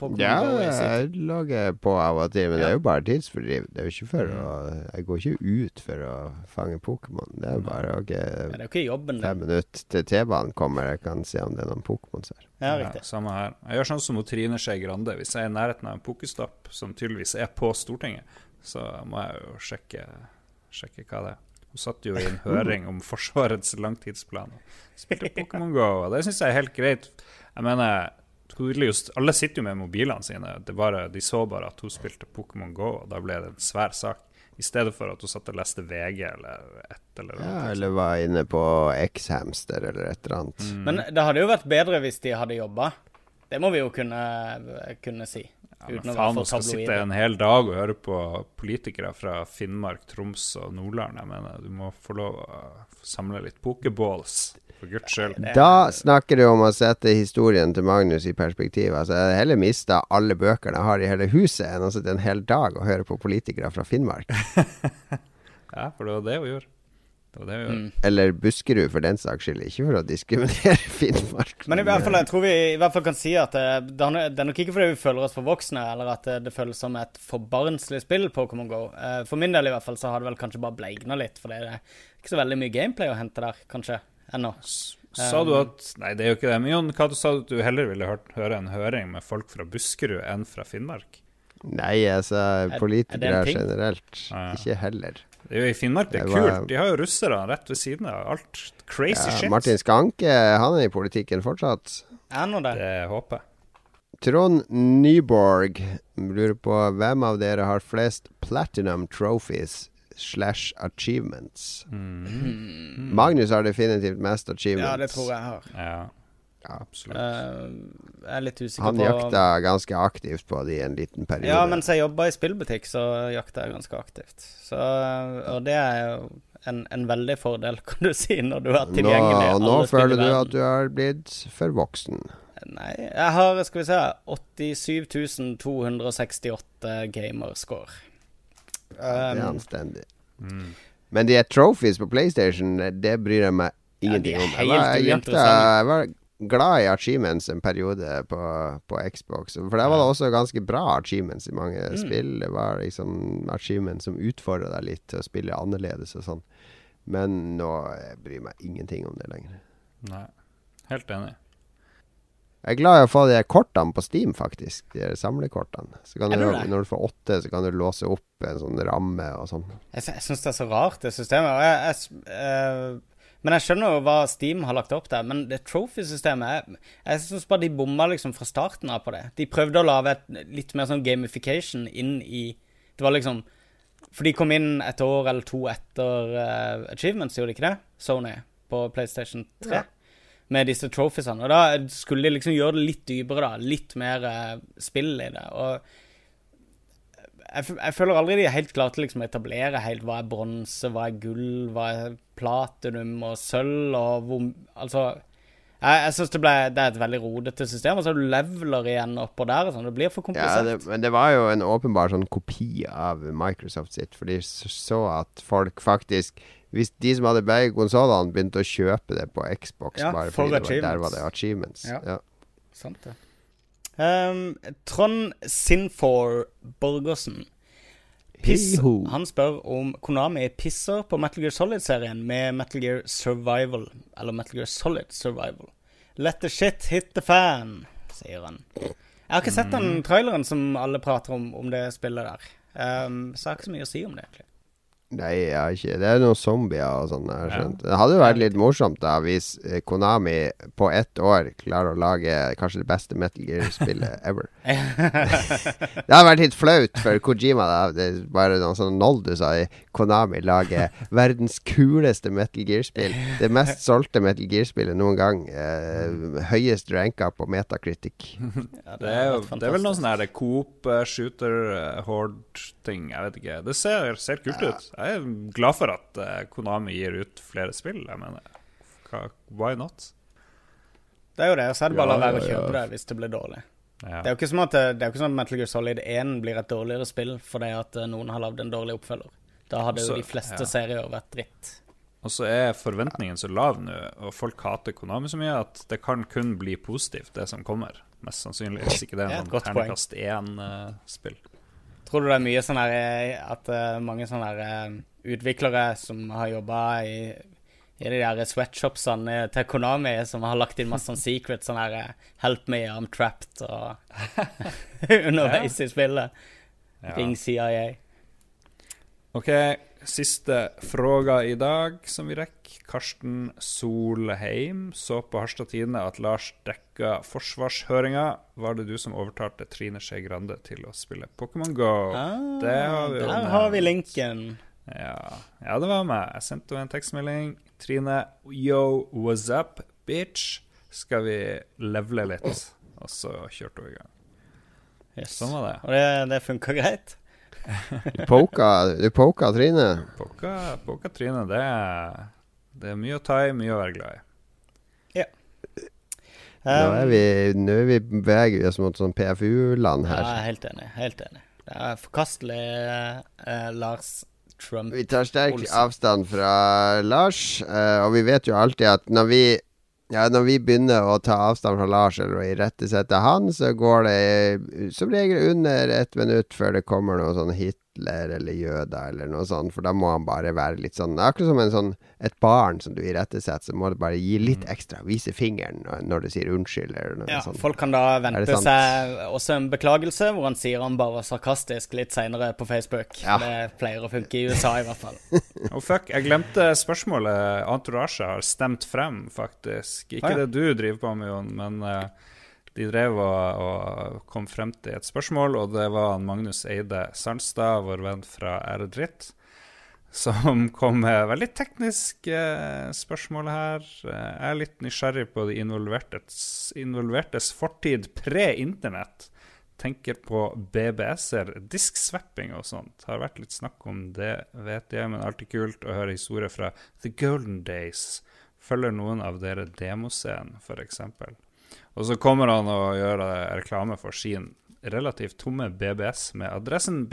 på Ja, jeg lager på av og til, men det er jo bare tidsfordriv. Det er jo ikke for å Jeg går ikke ut for å fange Pokémon. Det er bare okay, Ja, det er jo ikke jobben fem minutter til T-banen kommer, jeg kan se om det er noen Pokémon her. Ja, riktig. samme her. Jeg gjør sånn som Trine Skei Grande. Hvis jeg er i nærheten av en pokestopp som tydeligvis er på Stortinget, så må jeg jo sjekke, sjekke hva det er. Hun satt jo i en høring om Forsvarets langtidsplan og spilte Pokémon Go, og det syns jeg er helt greit. Jeg mener, alle sitter jo med mobilene sine. Det bare, de så bare at hun spilte Pokémon Go, og da ble det en svær sak. I stedet for at hun satt og leste VG eller et eller Ja, eller var inne på X-hamster eller et eller annet. Mm. Men det hadde jo vært bedre hvis de hadde jobba. Det må vi jo kunne, kunne si. Ja, men uten å faen, nå skal sitte en hel dag og høre på politikere fra Finnmark, Troms og Nordland. Jeg mener, du må få lov å samle litt pokeballs, for guds skyld. Da snakker du om å sette historien til Magnus i perspektiv. Altså, jeg har heller mista alle bøkene jeg har i hele huset, enn å sitte en hel dag og høre på politikere fra Finnmark. Ja, for det var det hun gjorde. Mm. Eller Buskerud, for den saks skyld. Ikke for å diskriminere Finnmark. Men i hvert fall, jeg tror vi i hvert fall kan si at det, det er nok ikke fordi vi føler oss for voksne, eller at det, det føles som et for barnslig spill, Pokémon GO. Eh, For min del i hvert fall så har det vel kanskje bare bleigna litt, for det er ikke så veldig mye gameplay å hente der, kanskje, ennå. Sa du at Nei, det er jo ikke det. Men Jon, hva du sa du at du heller ville hørt, høre en høring med folk fra Buskerud enn fra Finnmark? Nei, altså, er politikere generelt. Ah, ja. Ikke heller. Det er jo I Finnmark det er Det var- kult. De har jo russere rett ved siden av. Alt crazy Ja, shit. Martin Skanke, han er i politikken fortsatt. Er nå det? Det håper jeg. Trond Nyborg lurer på hvem av dere har flest platinum trophies slash achievements. Mm. Magnus har definitivt mest achievements. Ja, det tror jeg har. Ja, Ja. absolutt. Uh, jeg er litt usikker Han på jakta ganske aktivt på det i en liten periode. Ja, mens jeg jobba i spillbutikk, så jakta jeg ganske aktivt. Så, og det er jo en, en veldig fordel, kan du si, når du er nå, tilgjengelig og nå alle føler du at du har blitt for voksen. Nei, jeg har, skal vi se 87 268 gamerscore. det er Um, anstendig. Mm. Men de er trophies på PlayStation, det bryr jeg meg ingenting er om. Jeg var, jeg, jakta, jeg var glad i achievements en periode på, på Xbox. For der var det også ganske bra achievements i mange Mm. spill. Det var liksom achievements som utfordra deg litt til å spille annerledes og sånn. Men nå jeg bryr jeg meg ingenting om det lenger. Nei. Helt enig. Jeg er glad i å få de kortene på Steam, faktisk. De samlekortene. Så kan du, når du får åtte, så kan du låse opp en sånn ramme og sånn. Jeg, jeg syns det er så rart, det systemet. Og jeg, jeg, jeg eh, men jeg skjønner jo hva Steam har lagt opp der. Men det trophy-systemet Jeg, jeg syns bare de bomma liksom fra starten av på det. De prøvde å lage et litt mer sånn gamification inn i Det var liksom For de kom inn et år eller to etter uh, Achievements, gjorde de ikke det? Sony på PlayStation 3. Ja. Med disse trophiesene. Og da skulle de liksom gjøre det litt dypere, da. Litt mer uh, spill i det. Og jeg, jeg føler aldri de er helt klare til liksom å etablere helt hva er bronse, hva er gull, hva er platinum og sølv, og hvor Altså Jeg, jeg syns det, ble- det er et veldig rodete system, og så har du leveler igjen oppå der sånn. Det blir for Ja, komplisert. det, men det var jo en åpenbar sånn kopi av Microsoft sitt, for de så at folk faktisk Hvis de som hadde begge konsollene, begynte å kjøpe det på Xbox Ja, bare for fordi var, der var det achievements. Ja. Ja. Sant det. Um, Trond Sinfor Borgersen Piss, han spør om Konami pisser på Metal Gear Solid-serien med Metal Gear Survival. Eller Metal Gear Solid Survival. Let the shit hit the fan, sier han. Jeg har ikke sett den traileren som alle prater om, om det spillet der. Um, så jeg har ikke så mye å si om det, egentlig. Nei, jeg har ikke Det er noen zombier og sånn. jeg har Ja. skjønt. Det hadde jo vært litt morsomt da hvis eh, Konami på ett år klarer å lage kanskje det beste Metal Gear-spillet ever. det hadde vært litt flaut for Kojima. da Det er bare noe sånn noll du sa i Konami lager verdens kuleste Metal Gear-spill. Det mest solgte Metal Gear-spillet noen gang. Eh, høyest ranka på Metacritic. Ja, Det er, jo, det er vel noe sånn her Coop, eh, shooter, eh, horde-ting. Jeg vet ikke. Det ser, ser kult ut. Jeg er glad for at eh, Konami gir ut flere spill. Jeg mener, Hva, why not? Det er jo det, så er det bare å la være å kjøpe det hvis det blir dårlig. Ja. Det er jo ikke som at, er ikke som at Metal Gear Solid 1 blir et dårligere spill fordi at eh, noen har lagd en dårlig oppfølger. Da hadde jo de fleste ja. serier vært dritt. Og så er forventningen så lav nå, og folk hater Konami så mye, at det kan kun bli positivt, det som kommer. Mest sannsynlig. Hvis ikke det er et en godt sånn terningkast én-spill. Tror du det er mye sånn eh, at uh, mange sånne her eh, utviklere som har jobba i, i de der sweatshopsene til Konami, som har lagt inn masse sånn secrets, sånn her 'Help me, I'm trapped' og underveis i spillet. Ja. Ring CIA. OK, siste fråga i dag som vi rekker. Karsten Solheim så på Harstad Tidende at Lars dekka forsvarshøringa. Var det du som overtalte Trine Skei Grande til å spille Pokémon Go? Ah, det har vi der har vi linken. Ja. ja, det var meg. Jeg sendte henne en tekstmelding. Trine, yo, what's up, bitch? Skal vi levele litt? Og så kjørte hun i gang. Yes. Sånn var det. Og det, det funka greit. Du poka, du poka Trine. Poka, poka Trine, det er, det er mye å ta i, mye å være glad i. Ja Nå er Um, vi, nå er vi beveger vi oss mot sånn PFU-land Ja, her. er helt enig. Helt enig. Det er forkastelig, eh, Lars Trump. Vi tar sterk Olsen. avstand fra Lars, eh, og vi vet jo alltid at når vi ja, når vi begynner å ta avstand fra Lars eller å irettesette han, så går det som regel under ett minutt før det kommer noe sånn Hitler eller jøder eller noe sånt, for da må han bare være litt sånn Akkurat som en sånn et barn som du irettesetter, så må du bare gi litt ekstra. Vise fingeren når, du sier unnskyld eller noe Ja, sånt. folk kan da vente seg også en beklagelse, hvor han sier han bare var sarkastisk litt seinere på Facebook. Ja. Det pleier å funke i USA, i hvert fall. Oh, fuck, jeg glemte spørsmålet Entourage har stemt frem, faktisk. Ikke Ah, ja. det du driver på med, Jon, men eh, de drev og, og kom frem til et spørsmål, og det var Magnus Eide Sandstad, vår venn fra Erdritt, som kom med veldig teknisk eh, spørsmål her. Eh, jeg er litt nysgjerrig på de involvertes, involvertes fortid pre-internett. Tenker på BBS-er, diskswepping og sånt. Har vært litt snakk om det, vet jeg, men alltid kult å høre historier fra The Golden Days. Følger noen av dere demoscenen, f.eks.? Og så kommer han og gjør eh, reklame for sin relativt tomme BBS med adressen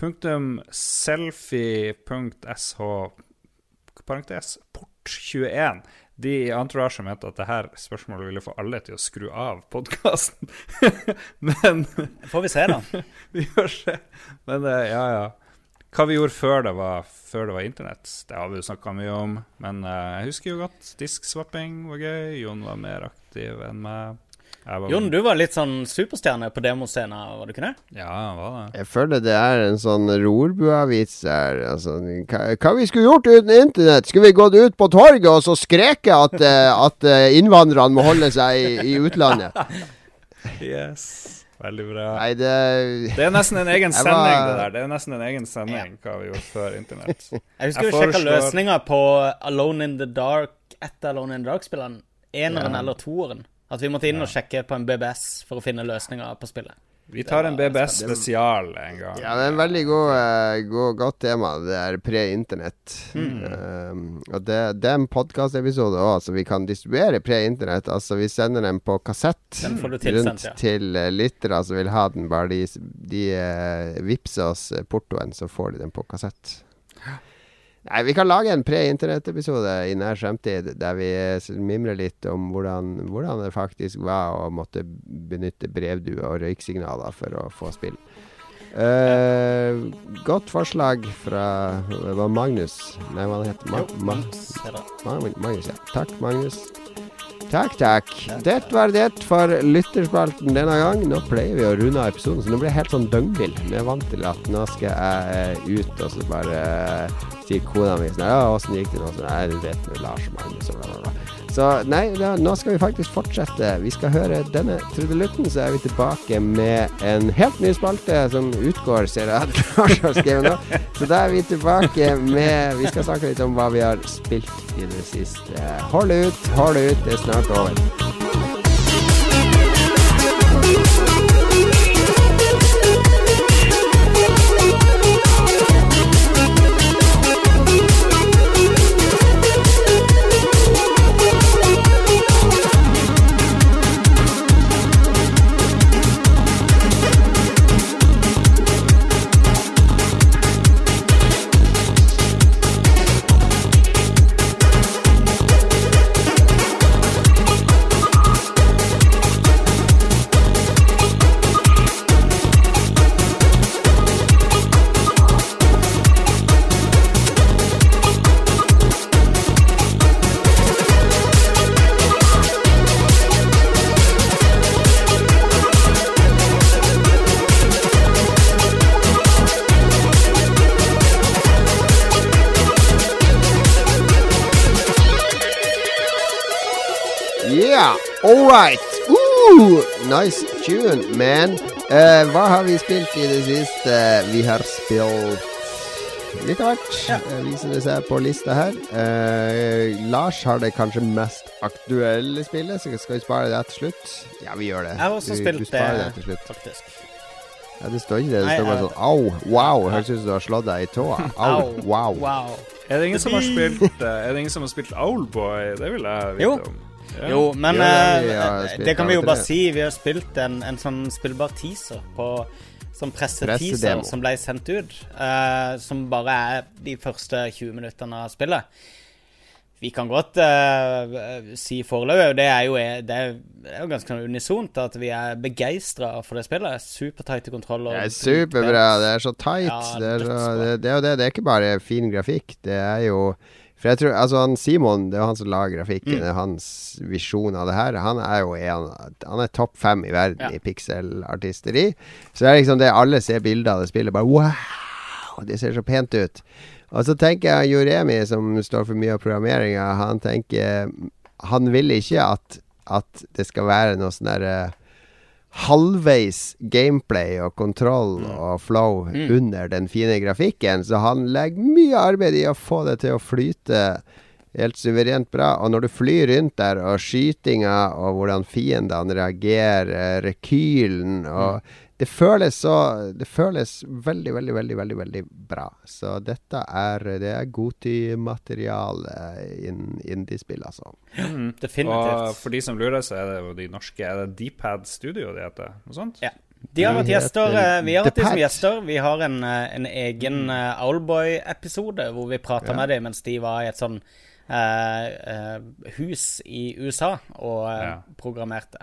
Punktum selfie.sh parentes port21. De i Entourage mente at det her spørsmålet ville få alle til å skru av podkasten. Men Får vi se, da. vi får se. Men eh, ja, ja. Hva vi gjorde før det var, før det var internett, det har vi jo snakka mye om. Men eh, jeg husker jo godt diskswapping var gøy. Jon var mer aktiv enn meg. Var- Jon, du var litt sånn superstjerne på demoscenen, var du ikke det? Ja, han var det. Jeg føler det er en sånn rorbuavits der. Altså, hva, hva vi skulle gjort uten internett? Skulle vi gått ut på torget og så skreket at, eh, at eh, innvandrerne må holde seg i, i utlandet? Yes. Veldig bra. Nei, det Det er nesten en egen sending, var- det der. Det er nesten en egen sending hva vi gjorde før internett. Jeg husker Jeg vi sjekka løsninger på Alone in the Dark etter Alone in the Dark-spilleren. Eneren eller toeren. At vi måtte inn og sjekke på en BBS for å finne løsninger på spillet. Vi tar en BBS spesial en gang. Ja, det er en veldig god, eh, god, godt tema, det er pre-internett. Mm. Um, og det, det er en podkastepisode òg, så vi kan distribuere pre-internett. Altså, vi sender den på kassett Den får du tilsendt, rundt ja. til uh, lyttere som vil ha den. Bare de, de uh, vippser oss eh, portoen, så får de den på kassett. Nei, Vi kan lage en pre-internett-episode i nær fremtid der vi mimrer litt om hvordan, hvordan det faktisk var å måtte benytte brevdue og røyksignaler for å få spill. Uh, godt forslag fra Magnus. Nei, hva heter Ma Ma. Ma Magnus, ja. Takk, Magnus. Takk, takk. Det var det for lytterspalten denne gang. Nå pleier vi å runde av episoden, så nå blir jeg helt sånn døgnvill. Vi er vant til at nå skal jeg eh, ut, og så bare eh, sier kona mi sånn Ja, åssen gikk det nå? Sånn, Nei, vet med Lars og Magnus og bla, bla, bla. Så nei, da, nå skal vi faktisk fortsette. Vi skal høre denne trudelutten, så er vi tilbake med en helt ny spalte som utgår, ser jeg at Lars har skrevet nå. Så da er vi tilbake med Vi skal snakke litt om hva vi har spilt i det siste. Hold ut, hold ut, det er snart over. All right. Ooh, nice tune, man. Uh, hva har vi spilt i det siste? Vi har spilt litt av hvert, ja. viser det seg på lista her. Eh, Lars har det kanskje mest aktuelle spillet, så skal vi spare det til slutt? Ja, vi gjør det. Jeg har også Du- spilt du sparer det, det til slutt. faktisk. Ja, det står ikke det. Det Nei, står bare sånn au, wow. Høres ut som du har slått deg i tåa. Au, wow. wow. Er det ingen som har spilt eh, Er det ingen som har spilt Owlboy? Det vil jeg vite Jo. om. Ja. Jo, men Jo, det- vi eh, spilt det kan vi jo bare si. Vi har spilt en, en sånn spillbar teaser på Sånn presseteaser Pressedemo. som ble sendt ut. Uh, som bare er de første 20 minuttene av spillet. Vi kan godt uh, si foreløpig, og det er jo, det er, jo ganske unisont, at vi er begeistra for det spillet. Supertighte kontroller. Det er superbra. Det er så tight. Ja, det, er så, det, det er jo det. Det er ikke bare fin grafikk. Det er jo For jeg tror Altså, han Simon, det er han som lager grafikken. Mm. Hans visjon av det her. Han er jo en Han er topp fem i verden Ja. i pixelartisteri. Så det er liksom det alle ser bilder av det spillet, bare wow! Det ser så pent ut. Og så tenker jeg Joremi, som står for mye av programmeringa, han tenker Han vil ikke at, at det skal være noe sånn derre halvveis gameplay og kontroll og flow Mm. under den fine grafikken, så han legger mye arbeid i å få det til å flyte helt suverent bra. Og når du flyr rundt der, og skytinga, og hvordan fiendene reagerer, rekylen og Det føles så Det føles veldig, veldig, veldig veldig, veldig bra. Så dette er Det er Goti-materiale in indiespill, altså. Mm. Definitivt. Og for de som lurer, så er det jo de norske Er det Dpad Studio de heter? Noe sånt? Ja. De har vært gjester. eh, Vi har vært de som gjester. Vi har en, eh, en egen uh, Owlboy-episode hvor vi prata Ja. med dem mens de var i et sånn uh, uh, hus i USA og uh, Ja. programmerte.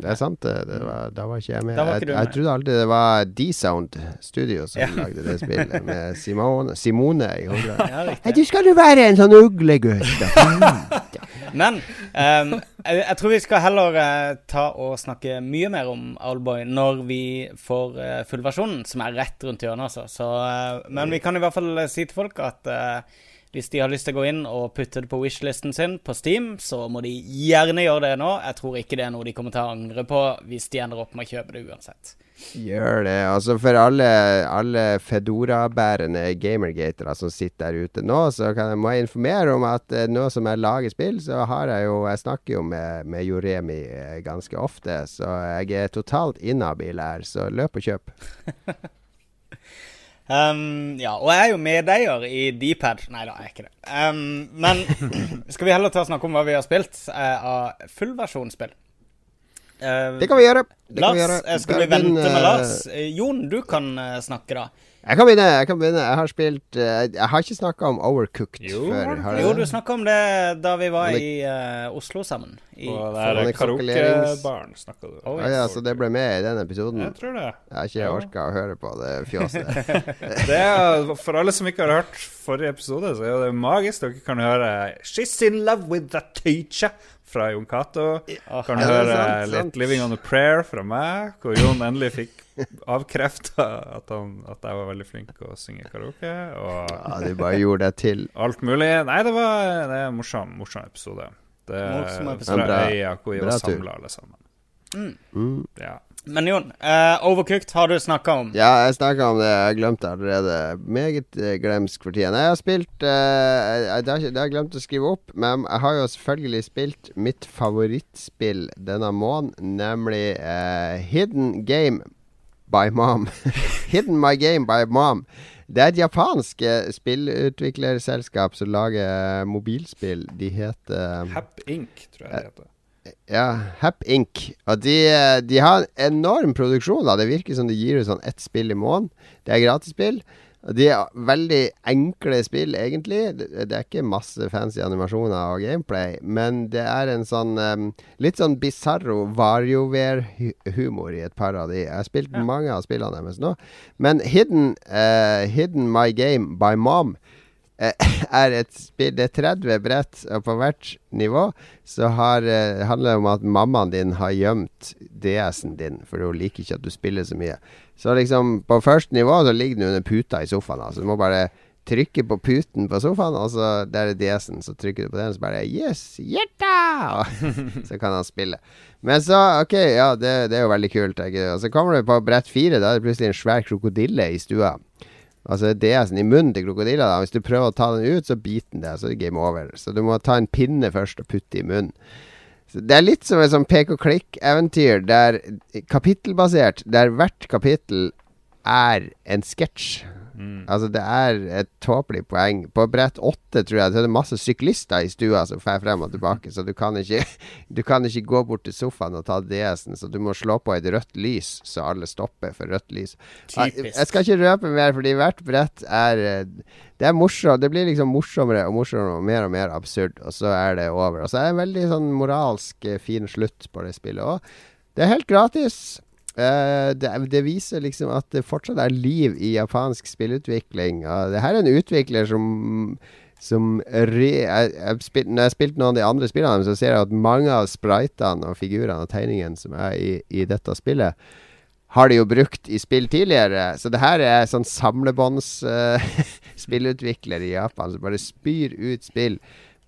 Det er sant, det. det var, da var ikke jeg med. Ikke jeg, jeg trodde alltid det var D-Sound Studio som Ja. lagde det spillet, med Simone, Simone i hodet. Ja. Du skal jo være en sånn uglegutt. Men um, jeg, jeg tror vi skal heller uh, ta og snakke mye mer om Owlboy når vi får uh, fullversjonen, som er rett rundt hjørnet. Altså. Så, uh, men vi kan i hvert fall si til folk at eh, hvis de har lyst til å gå inn og putte det på wishlisten sin på Steam, så må de gjerne gjøre det nå. Jeg tror ikke det er noe de kommer til å angre på hvis de ender opp med å kjøpe det uansett. Gjør det. Altså For alle, alle Fedora-bærende gamergatere som sitter der ute nå, så kan jeg, må jeg informere om at eh, nå som jeg lager spill, så har jeg jo Jeg snakker jo med, med Joremi eh, ganske ofte, så jeg er totalt inhabil her. Så løp og kjøp. Um, ja, og jeg er jo medeier i Dpad. Nei da, jeg er ikke det. Um, men skal vi heller ta og snakke om hva vi har spilt uh, av fullversjonsspill? Uh, Det kan vi gjøre. Det kan Lars, vi gjøre. eh, skal vi vente med eh, Lars? Jon, du kan snakke, da. Jeg kan begynne. Jeg kan begynne Jeg har spilt eh, Jeg har ikke snakka om Overcooked Jo, før. Har Jo, du snakka om det da vi var det- i uh, Oslo sammen. I, karaokebaren, snakka du Oh, ja, så det ble med i den episoden? Jeg tror det. Jeg har ikke Ja. orka å høre på det fjoset. det er, for alle som ikke har hørt forrige episode, så er det magisk. Dere kan høre 'She's in love with the teacher' fra Jon Cato. Kan Ja, høre sant, litt sant. 'Living on a Prayer' fra meg, hvor Jon endelig fikk avkrefta at, han- at jeg var veldig flink til å synge karaoke. Og Ja, du bare gjorde det til. alt mulig. Nei, det var det er en morsom, morsom episode. Det er fra Bra- øya hvor vi var tur. samla alle sammen. Mm. Ja. Men Jon, uh, Overcooked har du snakka om. Ja, jeg snakka om det. Jeg glemte det allerede. Meget eh, glemsk for tida. Nei, Jeg har spilt uh, jeg, det, har har jeg glemt å skrive opp, men jeg har jo selvfølgelig spilt mitt favorittspill denne måneden, nemlig Hidden Game by Mom. Hidden My Game by Mom. Det er et japansk eh, spillutviklerselskap som lager mobilspill. De heter Hap Inc., tror jeg det heter. Ja, Hap Inc. Og de, eh, de har en enorm produksjon. da Det virker som de gir ut sånn ett spill i måneden. Det er gratisspill. De er veldig enkle spill, egentlig. Det, er ikke masse fancy animasjoner og gameplay, men det er en sånn um, litt sånn bisarro WarioWare-humor i et par av de. Jeg har spilt Ja. mange av spillene deres nå. Men Hidden, uh, Hidden My Game by Mom uh, er et spill Det er 30 brett, og på hvert nivå så har, uh, handler det om at mammaen din har gjemt DS-en din, for hun liker ikke at du spiller så mye. Så liksom, på første nivå så ligger den under puta i sofaen. Altså, du må bare trykke på puten på sofaen, og så der er DS-en. Så trykker du på den, så bare Yes! Hjerta! så kan han spille. Men så, OK, ja, det, det er jo veldig kult. Ikke? Og så kommer du på brett fire, da er det plutselig en svær krokodille i stua. Altså DS-en i munnen til krokodilla. da Hvis du prøver å ta den ut, så biter den deg, så er det game over. Så du må ta en pinne først og putte i munnen. Det er litt som et sånn pek-og-klikk-eventyr, der kapittelbasert, der hvert kapittel er en sketsj. Mm. Altså, det er et tåpelig poeng. På brett åtte, tror jeg, så er det masse syklister i stua som fer frem og tilbake, så du kan ikke Du kan ikke gå bort til sofaen og ta DS-en, så du må slå på et rødt lys, så alle stopper for rødt lys. Typisk. jeg skal ikke røpe mer, fordi hvert brett er eh, Det er morsomt. Det blir liksom morsommere og morsommere og mer og mer absurd, og så er det over. Og så er det en veldig sånn moralsk eh, fin slutt på det spillet òg. Det er helt gratis. Eh, det, det viser liksom at det fortsatt er liv i japansk spillutvikling. Uh, det her er en utvikler som som re, jeg, jeg spil, Når jeg har spilt noen av de andre spillene, så ser jeg at mange av spritene og figurene og tegningene som er i, i dette spillet, har de jo brukt i spill tidligere. Så det her er sånn samlebånds uh, spillutvikler i Japan som bare spyr ut spill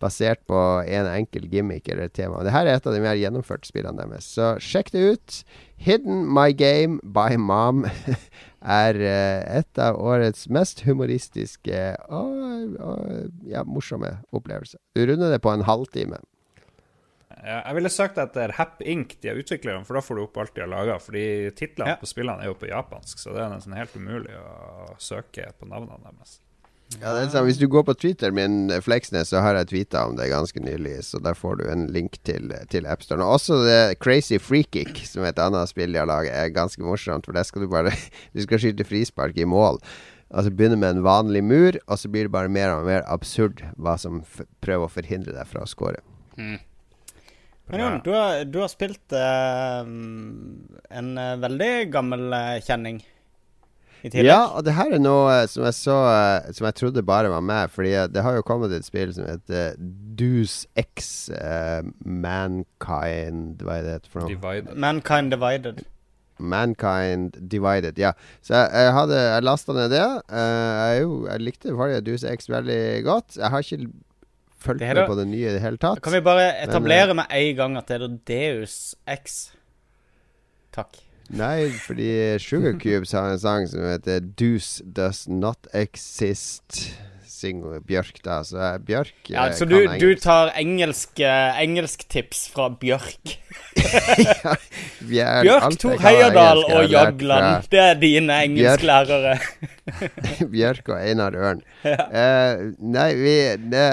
basert på en enkel gimmick eller et tema. Det her er et av de mer gjennomførte spillene deres. Så sjekk det ut. Hidden My Game by Mom er eh, et av årets mest humoristiske og, og ja, morsomme opplevelser. Du runder det på en halvtime. Jeg ville søkt etter Happ Inc., de er utviklerne, for da får du opp alt de har laga. Fordi titlene Ja. på spillene er jo på japansk, så det er nesten helt umulig å søke på navnene deres. Ja, det er sant. Hvis du går på Twitter min, Fleksnes, så har jeg tweeta om det ganske nylig. Så der får du en link til, til AppStore. Og også det Crazy Freekick, som er et annet spill de har laget, er ganske morsomt. For der skal du bare Du skal skyte frispark i mål. Altså Begynne med en vanlig mur, og så blir det bare mer og mer absurd hva som prøver å forhindre deg fra å score. Mm. Men Jon, du har, du har spilt uh, en uh, veldig gammel uh, kjenning. Ja, og det her er noe som jeg så Som jeg trodde bare var meg. Fordi det har jo kommet et spill som heter Deuce X Mankind Hva er det for noe? Divided. Mankind Divided. Mankind Divided, ja. Så jeg, jeg hadde Jeg lasta ned det. jeg, jo, jeg likte forrige Deuce X veldig godt. Jeg har ikke fulgt med på det nye i det hele tatt. Kan vi bare etablere Men, med en gang at det er Deus X? Takk. Nei, fordi Sugar Cubes har en sang som heter 'Deuce Does Not Exist' synger Bjørk, da. Så Bjørk ja, Så du, du, tar engelsk, engelsk tips fra Bjørk? ja, Bjørk, Bjørk Tor Heyerdahl og Jagland. Det er dine engelsklærere. Bjørk og Einar Ørn. Ja. Uh, nei, vi ne,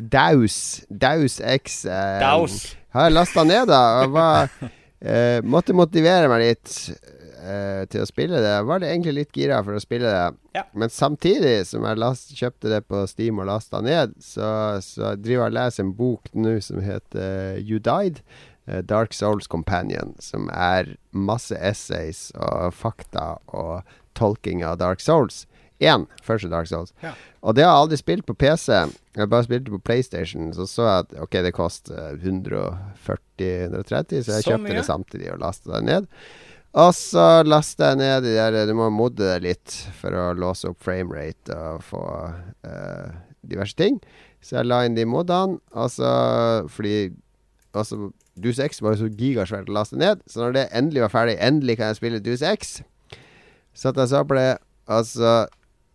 Daus. Daus X. Uh, Daus. Har jeg lasta ned, da. Og var, uh, måtte motivere meg litt uh, til å spille det. Var det egentlig litt gira for å spille det. Ja. Men samtidig som jeg last, kjøpte det på Steam og lasta ned, så, så driver jeg og leser en bok nå som heter You Died. Uh, Dark Souls Companion, som er masse essays og fakta og tolking av Dark Souls. Én, første Dark Souls. Ja. Og det har jeg aldri spilt på PC. Jeg bare spilte på PlayStation. Så så jeg at ok, det koster 140-130, så jeg så kjøpte mye? det samtidig og lasta det ned. Og så lasta jeg ned de der Du må modde det litt for å låse opp framerate og få uh, diverse ting. Så jeg la inn de modene, og så fordi altså, Duse X var jo så gigasvært å laste ned, så når det endelig var ferdig, endelig kan jeg spille Duse X, satte jeg så på det, og så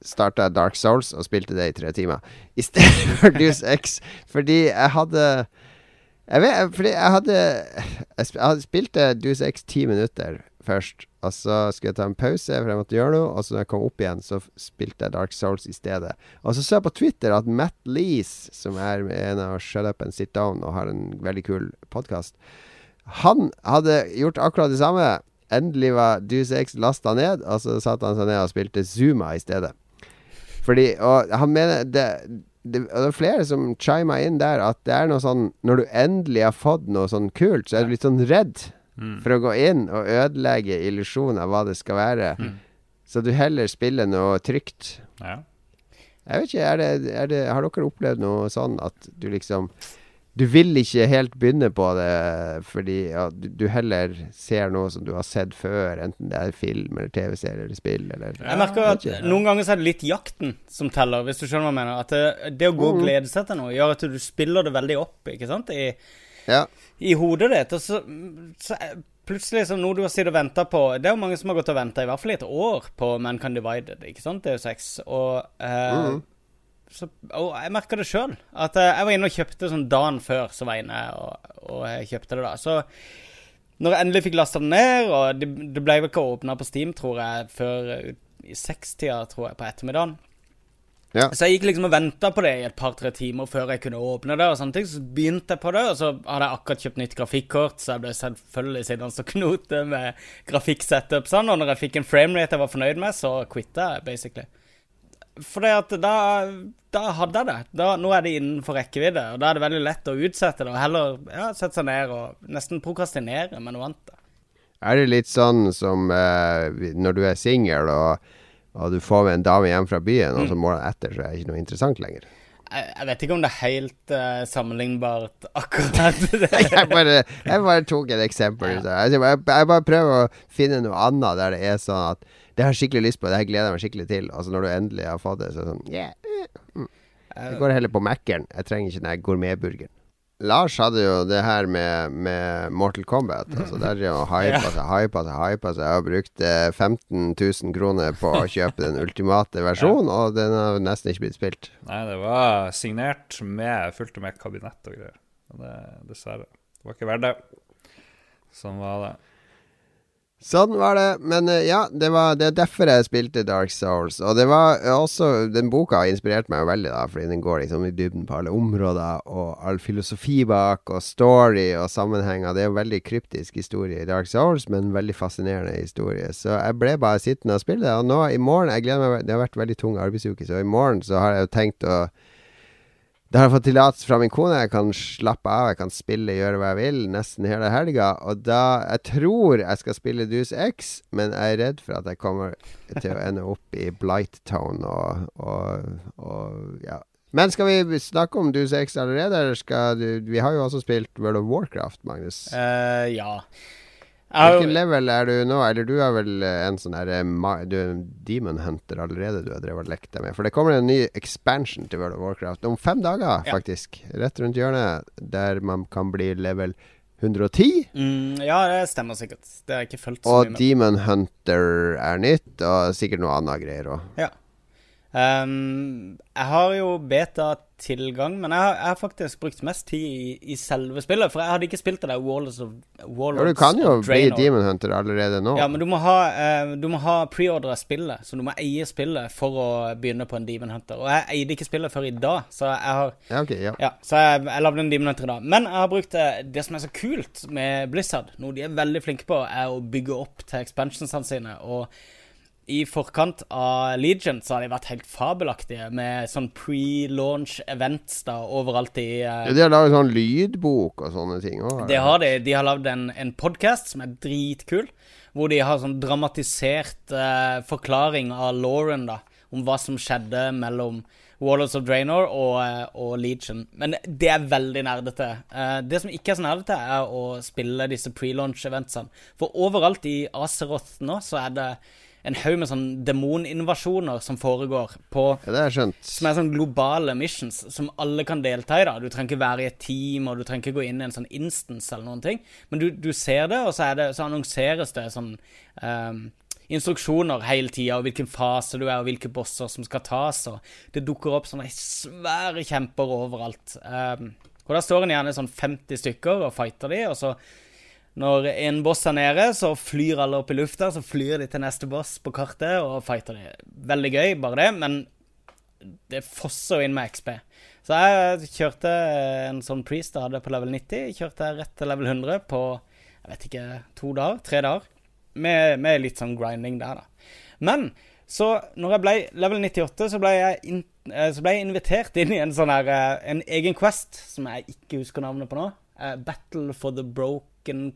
starta Dark Souls og spilte det i tre timer. I stedet for Dus X, fordi jeg hadde jeg vet, fordi jeg hadde Jeg, hadde spilt Dus X ti minutter først. Og så skulle jeg ta en pause, for jeg måtte gjøre noe. Og så når jeg kom opp igjen, så spilte jeg Dark Souls i stedet. Og så så jeg på Twitter at Matt Lees, som er en av Shut Up and Sit Down og har en veldig kul podkast, han hadde gjort akkurat det samme. Endelig var Deuce X lasta ned, og så satte han seg ned og spilte Zuma i stedet. Fordi Og han mener det, det, det er flere som chima inn der at det er noe sånn Når du endelig har fått noe sånn kult, så er du litt sånn redd mm. for å gå inn og ødelegge illusjonen av hva det skal være. Mm. Så du heller spiller noe trygt. Ja. Jeg vet ikke, er det, er det, Har dere opplevd noe sånn at du liksom du vil ikke helt begynne på det fordi ja, du, du, heller ser noe som du har sett før, enten det er film eller TV-serie eller spill. Eller, jeg merker at ikke, ja. noen ganger så er det litt jakten som teller, hvis du skjønner hva jeg mener. At det, det å gå og mm. glede seg til noe gjør at du spiller det veldig opp, ikke sant? I, ja. i hodet ditt. Og så, så plutselig som noe du har sittet og venta på Det er jo mange som har gått og venta i hvert fall i et år på Man Can Divide, ikke sant? Det er jo sex. Og, eh, mm. Så, og jeg merka det sjøl. At eh, jeg var inne og kjøpte sånn dagen før, så var jeg inne og, og jeg kjøpte det da. Så når jeg endelig fikk lasta den ned, og det, det ble vel ikke åpna på Steam, tror jeg, før i sekstida, tror jeg, på ettermiddagen. Ja. Så jeg gikk liksom og venta på det i et par-tre timer før jeg kunne åpne det. og sånne ting, Så begynte jeg på det, og så hadde jeg akkurat kjøpt nytt grafikkort, så jeg ble selvfølgelig sittende og knote med grafikksetup. Sånn, og når jeg fikk en framerate jeg var fornøyd med, så quitta jeg basically. For det at da, da hadde jeg det. Da, nå er det innenfor rekkevidde, og da er det veldig lett å utsette det. Og heller ja, sette seg ned og nesten prokrastinere med noe annet. Er det litt sånn som eh, når du er singel og og du får med en dame hjem fra byen, og så mm. morgenen etter så er det ikke noe interessant lenger. Jeg, jeg vet ikke om det er helt uh, sammenlignbart, akkurat jeg, bare, jeg, bare, tok et eksempel. Ja. Jeg, jeg, bare prøver å finne noe annet der det er sånn at det har jeg skikkelig lyst på, det her gleder jeg meg skikkelig til. Altså Når du endelig har fått det, så er det sånn yeah. Mm. Jeg går heller på Mækkern. Jeg trenger ikke den gourmetburgeren. Lars hadde jo det her med, med Mortal Kombat. Altså Der hypa seg, hypa seg, hypa seg. Jeg har brukt 15 000 kroner på å kjøpe den ultimate versjonen, ja. og den har nesten ikke blitt spilt. Nei, det var signert med fulgte med kabinett og greier. Det, dessverre. Det var ikke verdt det. Sånn var det. Sånn var det. Men eh, ja, det, var, det er derfor jeg spilte Dark Souls. Og det var også Den boka har inspirert meg veldig, da, fordi den går liksom i dybden på alle områder, og all filosofi bak, og story og sammenhenger. Det er jo veldig kryptisk historie i Dark Souls, men veldig fascinerende historie. Så jeg ble bare sittende og spille det. Og nå i morgen jeg gleder meg Det har vært veldig tung arbeidsuke, så i morgen så har jeg jo tenkt å da har jeg fått tillatelse fra min kone. Jeg kan slappe av, jeg kan spille, gjøre hva jeg vil nesten hele helga. Og da Jeg tror jeg skal spille Deuce X, men jeg er redd for at jeg kommer til å ende opp i Blight Town og, og, og, ja. Men skal vi snakke om Deuce X allerede, eller skal du Vi har jo også spilt World of Warcraft, Magnus. Uh, ja. Hvilken level er du nå? Eller du er vel eh, en sånn derre eh, Demon Hunter allerede du har drevet og lekt deg med? For det kommer en ny expansion til World of Warcraft om fem dager, ja. faktisk. Rett rundt hjørnet. Der man kan bli level 110. Mm, ja, det stemmer sikkert. Det har jeg ikke fulgt så og mye med. Og Demon Hunter er nytt, og sikkert noe annet greier òg. Ja. Um, jeg har jo beta-tilgang, men jeg har, jeg har, faktisk brukt mest tid i, i, selve spillet. For jeg hadde ikke spilt det der Warlords of Warlords ja, Du kan jo bli Demon Hunter allerede nå. Ja, men du må ha, du må ha preordra spillet, så du må eie spillet for å begynne på en Demon Hunter. Og jeg eide ikke spillet før i dag, så jeg har Ja, okay, ja. ja Så jeg, jeg lagde en Demon Hunter i dag. Men jeg har brukt det, eh, det som er så kult med Blizzard, noe de er veldig flinke på, er å bygge opp til expansionsene sine. Og i forkant av Legion så har de vært helt fabelaktige med sånn pre-launch events da overalt i uh, ja, De har laget sånn lydbok og sånne ting òg? Det har de. De har lagd en, en podkast som er dritkul, hvor de har sånn dramatisert uh, forklaring av Lauren, da, om hva som skjedde mellom Wallers of Draenor og, uh, og, Legion. Men det er veldig nerdete. det som ikke er så nerdete, er å spille disse pre-launch-eventsene. For overalt i Azeroth nå så er det en haug med sånn demoninvasjoner som foregår på ja, er. Som er sånn globale missions som alle kan delta i. da Du trenger ikke være i et team, og du trenger ikke gå inn i en sånn instance eller noen ting. Men du, du ser det, og så, det, så annonseres det sånn um, instruksjoner hele tida, og hvilken fase du er, og hvilke bosser som skal tas. Og det dukker opp sånne svære kjemper overalt. Um, og da står en gjerne sånn 50 stykker og fighter de, og så når en boss er nede, så flyr alle opp i lufta. Så flyr de til neste boss på kartet og fighter de. Veldig gøy, bare det, men det fosser jo inn med XP. Så jeg kjørte en sånn priest jeg hadde på level 90. Kjørte rett til level 100 på jeg vet ikke, to dager, tre dager. Med, med litt sånn grinding der, da. Men så når jeg ble level 98, så ble jeg, in, eh, så ble jeg invitert inn i en sånn her eh, En egen quest som jeg ikke husker navnet på nå. Uh, Battle for the Broken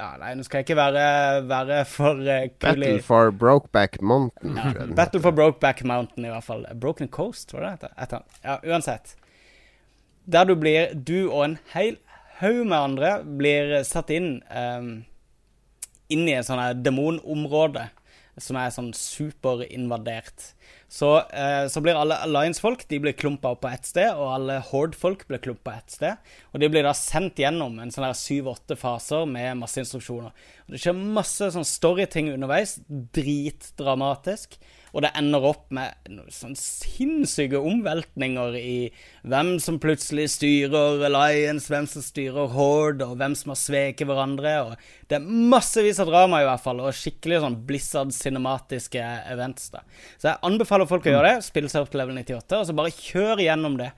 ja, nei, nå skal jeg ikke være, være for uh, kul Battle for Brokeback Mountain. Ja, Battle for Brokeback Mountain, i hvert fall. Broken Coast, var det det? Ja, uansett. Der du blir Du og en hel haug med andre blir satt inn um, inn i et sånt demonområde som er sånn superinvadert. Så, eh, så blir alle Alliance-folk de blir klumpa opp på ett sted, og alle Horde-folk blir klumpa ett sted. Og de blir da sendt gjennom en sånn syv-åtte faser med masse instruksjoner. Og det skjer masse sånn storyting underveis. Dritdramatisk. Og det ender opp med sånn sinnssyke omveltninger i hvem som plutselig styrer Alliance, hvem som styrer Horde, og hvem som har sveket hverandre. Og det er massevis av drama, i hvert fall, og skikkelig sånn Blizzard-cinematiske events. da. Så jeg anbefaler folk å gjøre det. Spille seg opp til level 98, og så bare kjør gjennom det.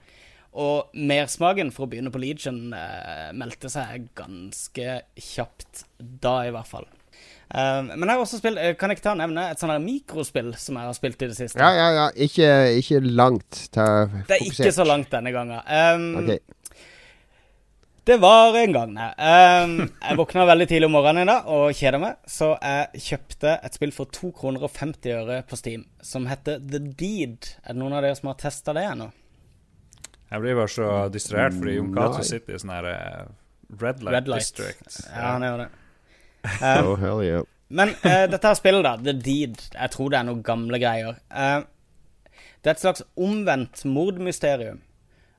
Og mersmaken for å begynne på Legion eh, meldte seg ganske kjapt da, i hvert fall. Uh, men jeg har også spilt Kan jeg ikke ta og nevne et sånt mikrospill som jeg har spilt i det siste? Ja, ja, ja. Ikke, ikke langt. Ta det er ikke så langt denne gangen. Um, okay. Det var en gang, nei. Um, jeg våkna veldig tidlig om morgenen i dag og kjeda meg, så jeg kjøpte et spill for 2 kroner og 50 øre på Steam som heter The Deed. Er det noen av dere som har testa det ennå? Jeg blir bare så distrahert fordi Jon Cato sitter i sånn her uh, Red Light, Red Light. District. Ja, han gjør det. Um, oh, hell yeah. Men uh, dette her spillet, da, The Deed Jeg tror det er noen gamle greier. Uh, det er et slags omvendt mordmysterium.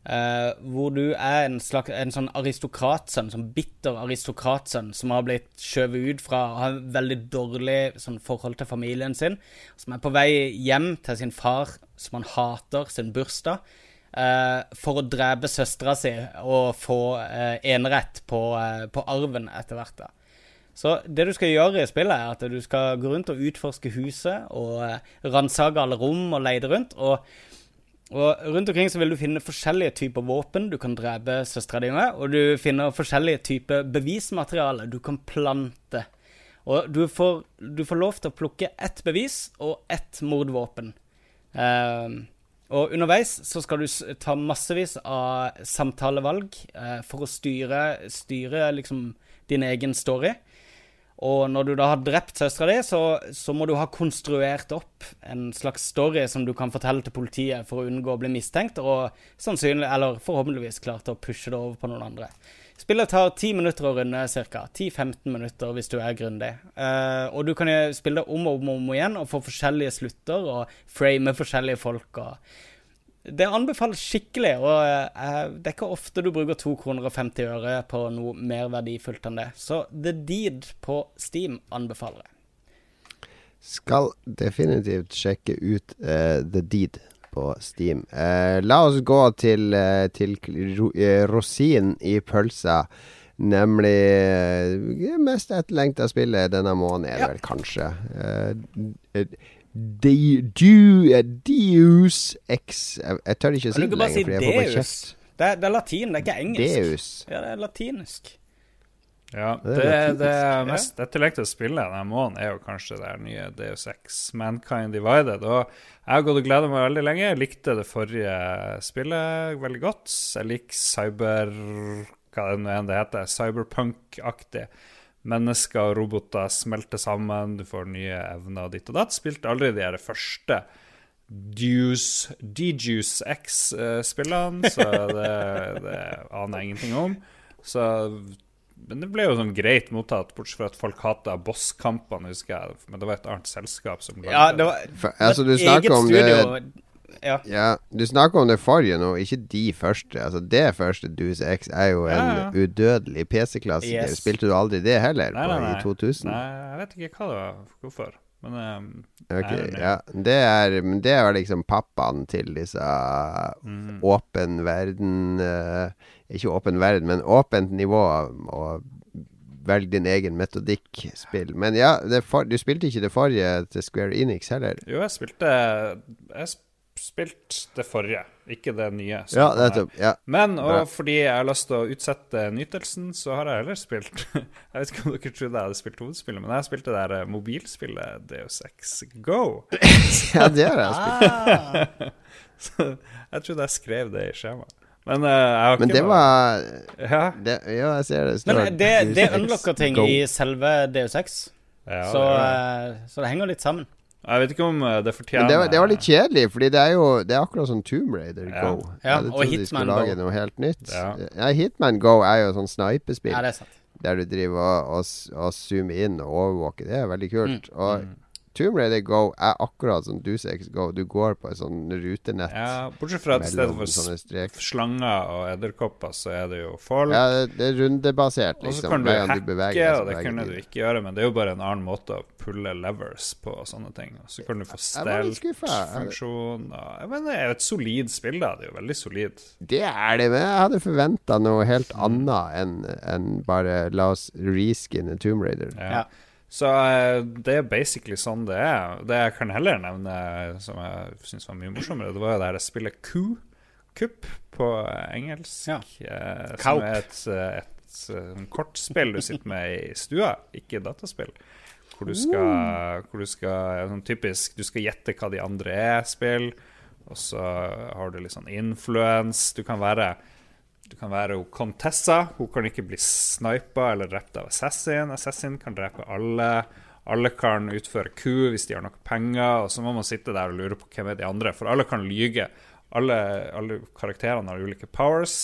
Uh, hvor du er en, slags, en sånn aristokratsønn, sånn bitter aristokratsønn, som har blitt skjøvet ut fra å ha veldig dårlig sånn, forhold til familien sin. Som er på vei hjem til sin far, som han hater, sin bursdag. Uh, for å drepe søstera si og få uh, enerett på, på arven etter hvert. da Så det du skal gjøre i spillet, er at du skal gå rundt og utforske huset og eh, ransake alle rom og leide rundt. Og, og, rundt omkring så vil du finne forskjellige typer våpen du kan drepe søstera di med. Og du finner forskjellige typer bevismateriale du kan plante. Og du får, du får lov til å plukke ett bevis og ett mordvåpen. Eh, og underveis så skal du ta massevis av samtalevalg eh, for å styre, styre liksom din egen story. Og når du da har drept søstera di, så, så, må du ha konstruert opp en slags story som du kan fortelle til politiet for å unngå å bli mistenkt, og sannsynlig, eller forhåpentligvis klart å pushe det over på noen andre. Spillet tar 10 minutter å runde, ca. 10-15 minutter hvis du er grundig. Uh, og du kan spille det om og om, og om igjen og få forskjellige slutter og frame forskjellige folk. Og det anbefales skikkelig, og uh, det er ikke ofte du bruker 2 kroner og 50 øre på noe mer verdifullt enn det. Så The Deed på Steam anbefaler jeg. Skal definitivt sjekke ut uh, The Deed på Steam. Uh, la oss gå til, uh, til ro, eh, rosinen i pølsa. Nemlig det eh, mest etterlengta spillet denne måneden, er det ja. vel kanskje. Uh, Deus X Jeg, jeg tør ikke si det lenger, si for jeg får bare kjeft. Det er, det er latin, det er ikke engelsk. Deus. Ja, det er latinsk. Ja, det, det, mest etterlengta spillet denne måneden er jo kanskje det nye Deus X Mankind Divided. Og jeg har gått og gleda meg veldig lenge. Jeg likte det forrige spillet veldig godt. Jeg liker cyber... Hva det nå enn det heter. Cyberpunk-aktig. Mennesker og roboter smelter sammen, du får nye evner ditt og datt. Spilte aldri de her første Deuce, D-Juice X-spillene, så det, det aner jeg ingenting om. Så men det ble jo sånn greit mottatt, bortsett fra at folk hata bosskampene, husker jeg. Men det var et annet selskap som lagde ja, det. Var, For, altså, du snakker om det ja. ja. Du snakker om det forrige nå, ikke de første. Altså Det første Duse X er jo en ja, ja. udødelig PC-klassiker. Yes. Spilte du aldri det heller nei, nei, nei. i 2000? Nei, jeg vet ikke hva det var. Hvorfor. Men um, Ok, ja. Det er, det er liksom pappaen til disse mm. åpen verden uh, ikke åpen verden, men åpent nivå og velg din egen metodikk-spill. Men ja, for, du spilte ikke det forrige til Square Enix heller? Jo, jeg spilte Jeg spilte det forrige, ikke det nye. Ja, nettopp. Ja. Men og fordi jeg har lyst til å utsette nytelsen, så har jeg heller spilt Jeg vet ikke om dere trodde jeg hadde spilt hovedspillet, men jeg har spilt det der eh, mobilspillet Deus Ex Go. ja, det har jeg spilt. Så jeg trodde jeg skrev det i skjemaet. Men, uh, Men det noe... var ja. Det, ja. jeg ser det. Men det, det unlocker ting Go. i selve DU6, ja, så, uh, så, det henger litt sammen. Jeg vet ikke om eh, det fortjener det var, det var, litt kjedelig, Fordi det er jo Det er akkurat sånn Tomb Raider Go. Ja, og Hitman Go. Lage noe helt nytt. Ja. ja. Hitman Go er jo sånn sniperspill. Ja, det er sant. Der du driver og, og, og zoomer inn og overvåker. Det er veldig kult. Mm. Og mm. Tomb Raider Go er akkurat som Dusex Go. Du går på et sånn rutenett. Ja, Bortsett fra at i stedet for slanger og edderkopper, så er det jo folk. Ja, det er rundebasert, liksom. Og så kan du hacke, og det kunne du ikke gjøre, men det er jo bare en annen måte å pulle levers på og sånne ting. Og så kan du få stelt-funksjon. Det er jo et solid spill, da. Det er jo veldig solid. Det er det, men jeg hadde forventa noe helt annet enn en bare la oss reskinne Tomb Raider. Ja. Så uh, det er basically sånn det er. Det jeg kan heller nevne, som jeg syns var mye morsommere, det var jo det her spillet Coup, Kupp på engelsk. Ja. Uh, som er et, et, et kortspill du sitter med i stua, ikke dataspill. Hvor du skal, uh. hvor du skal sånn typisk Du skal gjette hva de andre er, spill. Og så har du litt sånn influence. Du kan være du kan være Contessa. Hun kan ikke bli snipa eller drept av Assassin. Assassin kan drepe alle. Alle kan utføre ku hvis de har nok penger. Og så må man sitte der og lure på hvem er de andre. For alle kan lyge. Alle, alle karakterene har ulike powers.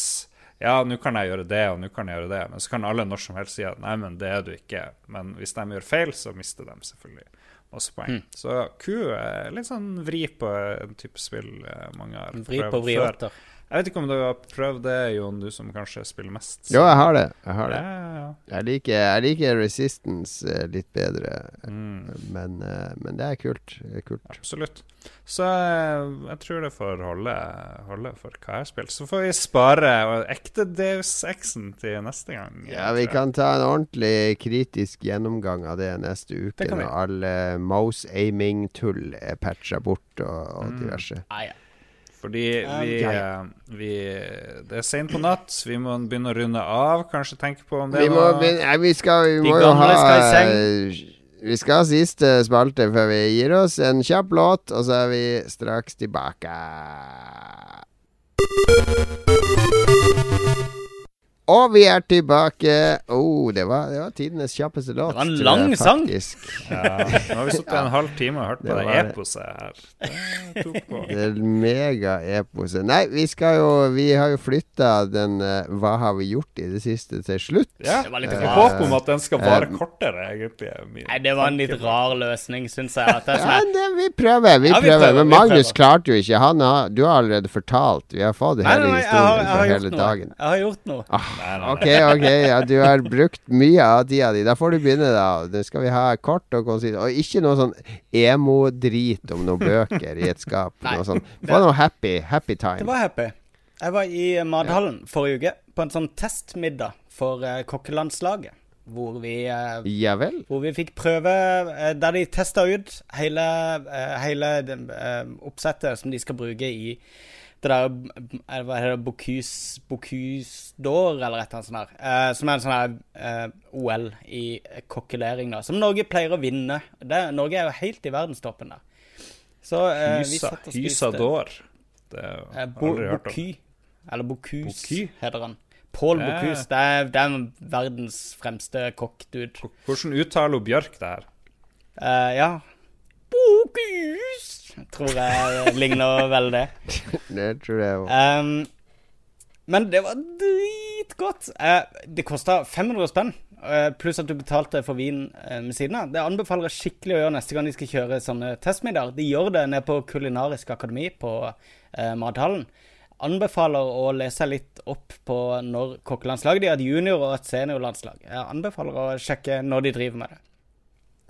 Ja, nå kan jeg gjøre det, og nå kan jeg gjøre det. Men så kan alle når som helst si at nei, men det er du ikke. Men hvis de gjør feil, så mister de selvfølgelig masse poeng. Mm. Så ku er litt sånn vri på en type spill eh, mange har Vri på vriotter. Jeg vet ikke om du har prøvd det, Jon, du som kanskje spiller mest. Jo, jeg har det. Jeg, har det. Ja, ja, ja. jeg, liker, jeg liker Resistance eh, litt bedre, Mm, men, eh, men det er kult. Det er kult. absolutt. Så eh, jeg tror det får holde, holde for hva jeg har spilt. Så får vi spare ekte Deus X-en til neste gang. Ja, Vi kan ta en ordentlig kritisk gjennomgang av det neste uke. Det. Når alle mouse aiming-tull er patcha bort og, og Mm. Ah, ja. Fordi vi, eh, vi Det er seint på natt. Vi må begynne å runde av. Kanskje tenke på om det Vi må, var begynne- nei, vi skal, vi må jo ha skal eh, Vi skal ha siste spalte før vi gir oss. En kjapp låt, og så er vi straks tilbake. Og vi er tilbake. Oh, det var, det var tidenes kjappeste låt. Det var en lang sang. Ja, nå har vi sittet en halv time og hørt Det på det, det. eposet her. Det på. Det er mega-eposet. Nei, vi skal jo Vi har jo flytta den uh, Hva har vi gjort i det siste til slutt. Ja, Det var litt uh, håp om at den skal vare uh, kortere, egentlig. er min Nei, det var en litt rar løsning, syns jeg. At det er Ja, sånn, det, vi prøver, vi Ja, vi prøver. prøver, Men Magnus prøver. klarte jo ikke. Han har, du har allerede fortalt. Vi har fått hele nei, nei, jeg historien for hele dagen. Jeg har gjort noe. Nei, nei, nei. Ok, ok, ja, du har brukt mye av tida di. Da får du begynne, da. Nå skal vi ha kort og konsis. Og ikke noe sånn emo-drit om noen bøker i et skap. Noe sånn. Få noe happy, happy Det var happy. Jeg var i Madhallen forrige uke på en sånn testmiddag for uh, kokkelandslaget. Hvor vi, eh, Ja vel. hvor vi fikk prøve eh, Der de testa ut hele, eh, hele eh, oppsettet som de skal bruke i det der Hva heter det? Bocuse d'Or, eller et eller annet sånt der. Eh, som er en sånn her eh, OL i kokkelering, da. Som Norge pleier å vinne. Det, Norge er jo helt i verdenstoppen der. Så eh, vi Hysa, satt og Hysa spiste d'Or. Det har Eh, jeg Bo, aldri hørt om. Bocuse. Eller Bocuse, heter han. Paul Ja. Bocuse. Det er, det er verdens fremste kokk-dude. Hvordan uttaler Bjørk det her? Uh, ja. Bocuse tror jeg ligner veldig. Det tror jeg òg. Um, men det var dritgodt. Uh, det kosta 500 spenn. uh, pluss at du betalte for vin uh, med siden av. Det anbefaler jeg skikkelig å gjøre neste gang de skal kjøre sånne testmiddager. De gjør det nede på Kulinarisk akademi på Mathallen. Anbefaler å lese litt opp på når kokkelandslaget De har et junior- og et seniorlandslag. Jeg anbefaler å sjekke når de driver med det.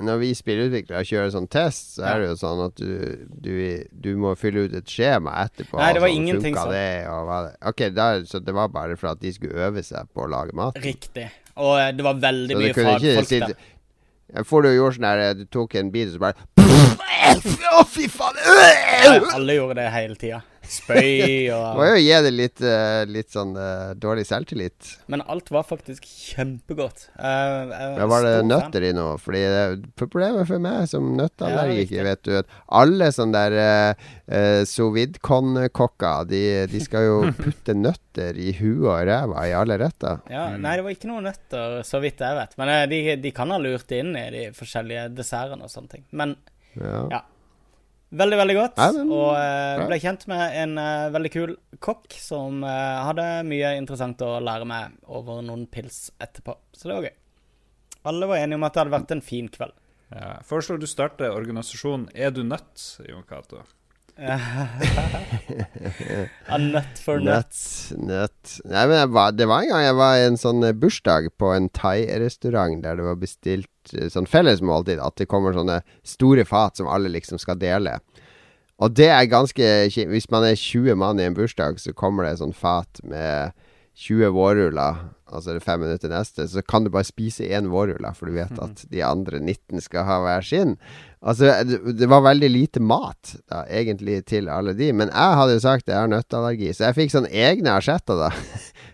Når vi spillutviklere kjører sånn test, så er det jo sånn at du, du, du må fylle ut et skjema etterpå. Nei, det var sånn, ingenting sånn. Det, det. Ok, der, så det var bare for at de skulle øve seg på å lage mat? Riktig. Og eh, det var veldig Så mye fagfolk der. Får du gjort sånn der Du tok en bit, og så bare Å, fy faen! Alle gjorde det hele tida. Spøy og Må jo gi det litt, eh, litt sånn uh, dårlig selvtillit. Men alt var faktisk kjempegodt. Uh, jeg er var det nøtter i noe? Fordi det, problemet for meg som nøtteallergiker, ja, vet du at alle sånne der uh, uh, sovidcon-kokker, de, de skal jo putte nøtter i huet og ræva i alle retter. Ja, Mm. Nei, det var ikke noen nøtter, så vidt jeg vet. Men de, de kan ha lurt inn i de forskjellige dessertene og sånne ting. Men Ja. Ja. Veldig, veldig godt. Nei, men- og uh, ble kjent med en uh, veldig kul kokk som uh, hadde mye interessant å lære meg over noen pils etterpå. Så det var gøy. Alle var enige om at det hadde vært en fin kveld. Ja. Foreslår du starter organisasjonen Er du nødt, Jon Cato? A nut for nuts. Nøtt. Nei, men var, det var en gang jeg var i en sånn eh, bursdag på en thai-restaurant der det var bestilt eh, sånn fellesmåltid. At det kommer sånne store fat som alle liksom skal dele. Og det er ganske. Hvis man er 20 mann i en bursdag, så kommer det sånn fat med 20 vårruller, altså det er fem minutter neste, så kan du bare spise én vårrulle, for du vet at de andre 19 skal ha hver sin. Altså, det, var veldig lite mat, da, egentlig, til alle de. Men jeg hadde jo sagt jeg har nøtteallergi, så jeg fikk sånn egne asjetter, da.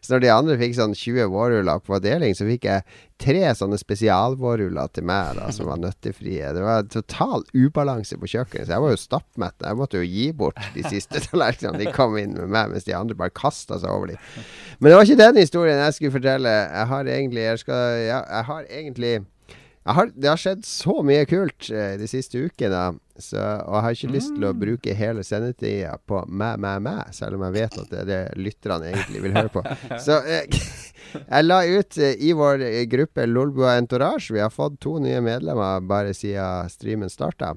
Så når de andre fikk sånn 20 vårruller på deling, så fikk jeg tre sånne spesialvårruller til meg, da, som var nøttefrie. Det var total ubalanse på kjøkkenet, så jeg var jo stappmett. Jeg måtte jo gi bort de siste tallerkenene de kom inn med meg, mens de andre bare kasta seg over dem. Men det var ikke den historien jeg skulle fortelle. Jeg har egentlig Jeg, skal, jeg, jeg har egentlig jeg har, Det har skjedd så mye kult eh, de siste ukene. Så, og jeg har ikke lyst til å bruke hele sendetida på mæ, mæ, mæ, selv om jeg vet at det er det lytterne egentlig vil høre på. Så jeg, jeg la ut eh, i vår eh, gruppe Lolbua Entourage Vi har fått to nye medlemmer bare siden streamen starta.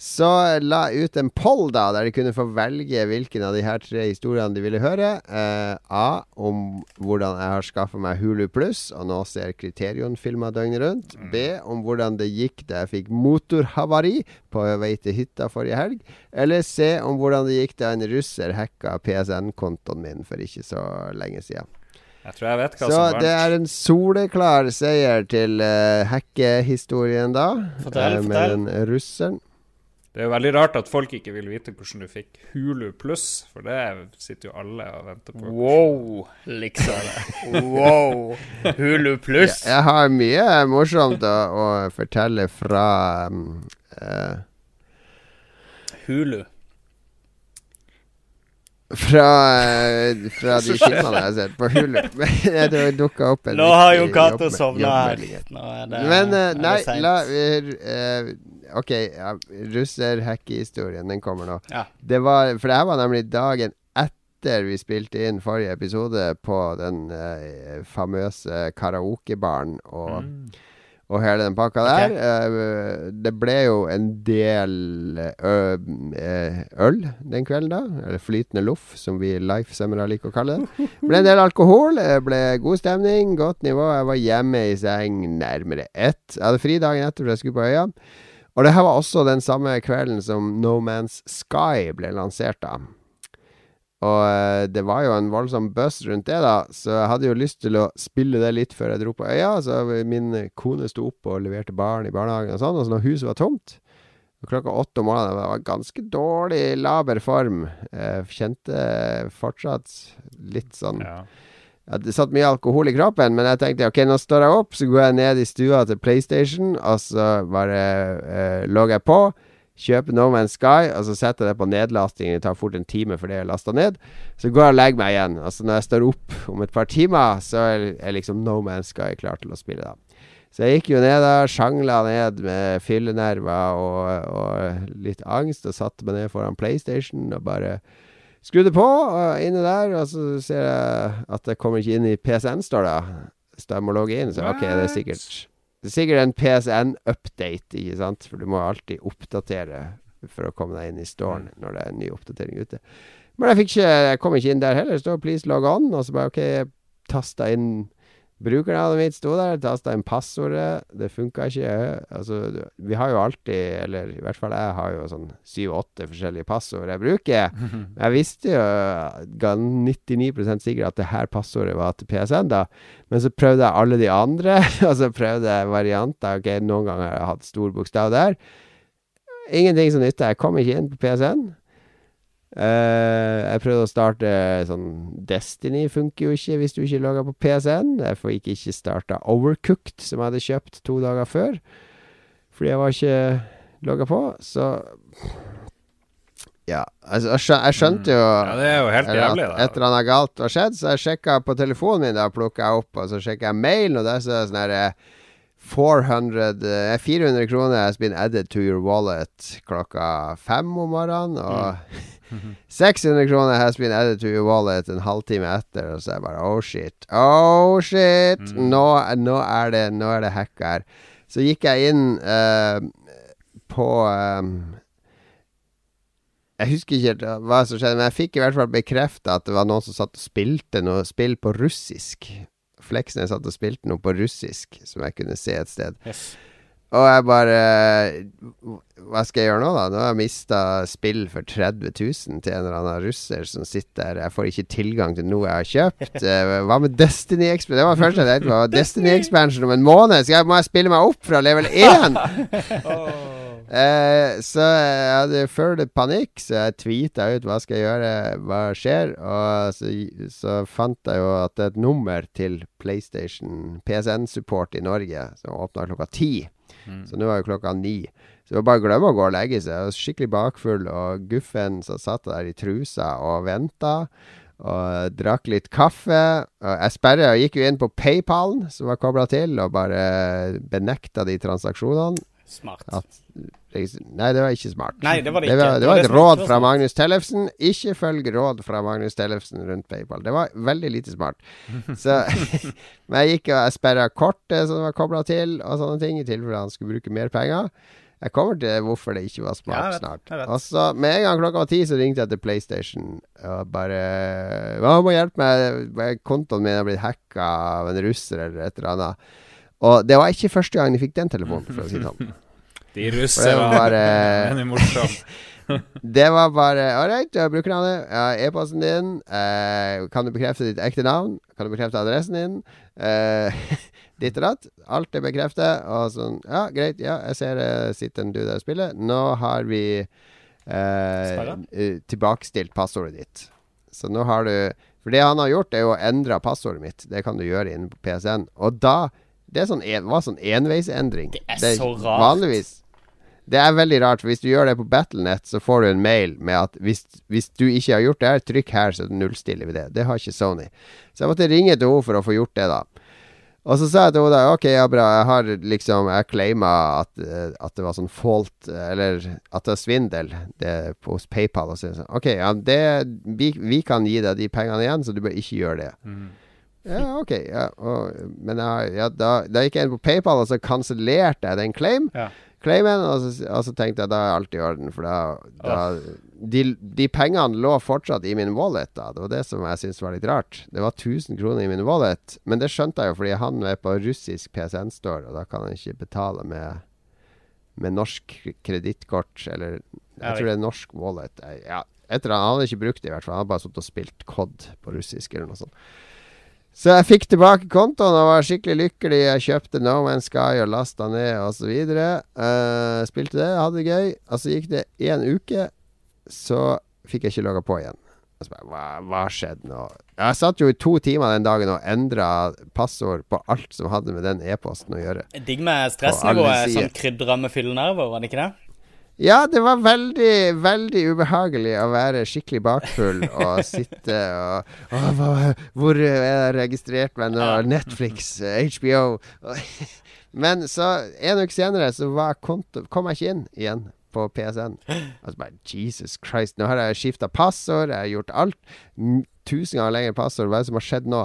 Så jeg la ut en poll da der de kunne få velge hvilken av de her tre historiene de ville høre. Eh, A. Om hvordan jeg har skaffa meg Hulu Pluss og nå ser Kriterion-filmer døgnet rundt. B. Om hvordan det gikk da jeg fikk motorhavari på vei til hytta forrige helg. Eller se Om hvordan det gikk da en russer hacka PSN-kontoen min for ikke så lenge siden. Jeg tror jeg vet hva Så som vant. det er en soleklar seier til uh, hackehistorien da. Fortell, uh, med fortell. den russeren. Det er jo veldig rart at folk ikke vil vite hvordan du fikk Hulu pluss, for det sitter jo alle og venter på. Wow, liksom. Wow. Hulu pluss. Jeg har mye morsomt å, å fortelle fra um, eh, Hulu. Fra, fra de filmene jeg har sett på Hulu. Men det dukka opp en Nå har jo Cato sovna her. er Men er nei, la uh, OK, ja, russer-hackehistorien, den kommer nå. Ja. Det var, for det her var nemlig dagen etter vi spilte inn forrige episode på den uh, famøse karaokebaren og, og hele den pakka der. Eh, det ble jo en del ø, eh, øl den kvelden, da. Eller flytende loff, som vi lifesemmere liker å kalle det. Ble en del alkohol, eh, ble god stemning, godt nivå. Jeg var hjemme i seng nærmere ett. Jeg hadde fri dagen etter, for jeg skulle på øya. Og det her var også den samme kvelden som No Man's Sky ble lansert, da. Og eh, det var jo en voldsom buzz rundt det, da, så jeg hadde jo lyst til å spille det litt før jeg dro på øya. Så min kone sto opp og leverte barn i barnehagen og sånn, og så når huset var tomt Klokka åtte om morgenen det var ganske dårlig laber form. Jeg kjente fortsatt litt sånn Ja. Det satt mye alkohol i kroppen, men jeg tenkte ok, nå står jeg opp, så går jeg ned i stua til PlayStation, og så bare eh, logger jeg på. Kjøper No Man's Sky, og så setter jeg det på nedlasting. Det tar fort en time for det er lasta ned. Så går jeg og legger meg igjen. Altså Når jeg står opp om et par timer, så er liksom No Man's Sky klar til å spille, da. Så jeg gikk jo ned da, sjangla ned med fyllenerver og, og litt angst, og satte meg ned foran PlayStation og bare skrudde på og inne der, og så ser jeg at det kommer ikke inn i PSN, står det. Så jeg må logge inn, så ok, det er sikkert Det er sikkert en PSN-update, ikke sant? For du må alltid oppdatere for å komme deg inn i storen når det er en ny oppdatering ute. Men jeg ikke Jeg kom ikke inn der heller. Det står 'please log on', og så bare OK, jeg tasta inn Brukernavnet mitt sto der, tasta inn passordet. Det funka ikke. Altså, vi har jo alltid, eller i hvert fall jeg har jo sånn syv-åtte forskjellige passord jeg bruker. Jeg visste jo ga 99% sikkert at det her passordet var til PSN, da. Men så prøvde jeg alle de andre, og så prøvde jeg varianter. Ok, Noen ganger har jeg hatt stor bokstav der. Ingenting som nytta. Jeg kom ikke inn på PSN. Eh, jeg prøvde å starte sånn Destiny funker jo ikke hvis du ikke logger på PSN. Jeg fikk ikke starta Overcooked, som jeg hadde kjøpt to dager før. Fordi jeg var ikke logga på. Så Ja. Altså, jeg, skjø jeg skjønte jo Ja, det er jo helt jævlig, da. et eller annet galt var skjedd, så jeg sjekka på telefonen min. Da plukka jeg opp, og så sjekka jeg mailen, og der så er det sånn herre 400 eh, 400 kroner has been added to your wallet klokka fem om morgenen. Og 600 kroner has been added to your wallet en halvtime etter. Og så er jeg bare oh shit, oh shit. Nå, nå, er det, nå er det hack her. Så gikk jeg inn eh, på eh, Jeg husker ikke helt uh, hva som skjedde, men jeg fikk i hvert fall bekrefta at det var noen som satt og spilte noe spill på russisk. Fleksnes satt og spilte noe på russisk som jeg kunne se et sted. Yes. Og jeg bare Hva skal jeg gjøre nå, da? Nå har jeg mista spill for 30 000 til en eller annen russer som sitter der. Jeg får ikke tilgang til noe jeg har kjøpt. Eh, Hva med Destiny Expansion? Det var det første jeg tenkte på. Destiny Expansion om en måned. Skal jeg, må jeg spille meg opp fra level 1? Eh, så jeg hadde full panikk, så jeg tweeta ut hva skal jeg gjøre, hva skjer. Og så, så fant jeg jo at det er et nummer til PlayStation PSN-support i Norge som åpna klokka ti. Så nå er jo klokka ni. Så det var bare å glemme å gå og legge seg. Jeg var skikkelig bakfull og guffen, som satt der i trusa og venta. Og drakk litt kaffe. Og jeg sperra og gikk jo inn på PayPalen, som var kobla til, og bare benekta de transaksjonene. Smart. At Nei, det var ikke smart. Nei, det var det Det var, det var et det råd fra. Magnus Tellefsen. Ikke følg råd fra Magnus Tellefsen rundt PayPal. Det var veldig lite smart. Så Men jeg gikk og sperra kortet som var kobla til, og sånne ting, i tilfelle han skulle bruke mer penger. Jeg kommer til hvorfor det ikke var smart ja, vet, snart. Og så Med en gang klokka var ti, så ringte jeg til PlayStation og bare Hva må hjelpe meg? Kontoen min har blitt hacka av en russer eller et eller annet. Og det var ikke første gang de fikk den telefonen, for å si det sånn. De russerne Den er morsom. Det var bare Ålreit, jeg har E-posten din. Eh, kan du bekrefte ditt ekte navn? Kan du bekrefte adressen din? Eh, ditt og datt. Alt er bekreftet. Og sånn Ja, greit. Ja, jeg ser det sitter en du der og spiller. Nå har vi eh, eh, tilbakestilt passordet ditt. Så nå har du For det han har gjort, er jo å endre passordet mitt. Det kan du gjøre inne på PC-en. Og da Det sånn en, var sånn enveisendring. Det er så rart. Vanligvis det er veldig rart, for hvis du gjør det på Battlenet, så får du en mail med at hvis, hvis du ikke har gjort det her, trykk her, så nullstiller vi det. Det har ikke Sony. Så jeg måtte ringe til henne for å få gjort det, da. Og så sa jeg til henne da OK, ja, bra, jeg har liksom Jeg claima at, eh, at det var sånn fault, eh, eller at det var svindel det, hos PayPal. Og så, jeg, OK, ja, det, vi, vi kan gi deg de pengene igjen, så du bør ikke gjøre det. Mm. Ja, OK. Ja, og, men ja, da, da gikk jeg inn på PayPal, og så kansellerte jeg den claim. Ja. Claimen, og så, og så tenkte jeg da er alt i orden, for da, da de, de pengene lå fortsatt i min wallet. da Det var det som jeg syntes var litt rart. Det var 1000 kroner i min wallet, men det skjønte jeg jo fordi han er på russisk PCN-store, og da kan han ikke betale med, med norsk kredittkort, eller Jeg tror det er norsk wallet. Ja, et eller annet. Han hadde ikke brukt det, i hvert fall. Han hadde bare sittet og spilt COD på russisk eller noe sånt. Så jeg fikk tilbake kontoen og var skikkelig lykkelig. Jeg kjøpte No Man's Sky og lasta ned osv. Uh, spilte det, hadde det gøy. Og så gikk det én uke, så fikk jeg ikke logga på igjen. Og så bare, hva, hva skjedde nå? Jeg satt jo i to timer den dagen og endra passord på alt som hadde med den e-posten å gjøre. Digg med stressnivået som krydra med fyllenerver, var det ikke det? Ja, det var veldig, veldig ubehagelig å være skikkelig bakfull og sitte og Å, hva, Hvor er jeg registrert meg nå? Netflix, HBO Men så, en uke senere, så var konto, kom jeg ikke inn igjen på PSN. Altså bare Jesus Christ, nå har jeg skifta passord, jeg har gjort alt. Tusen ganger lengre passord. Hva er det som har skjedd nå?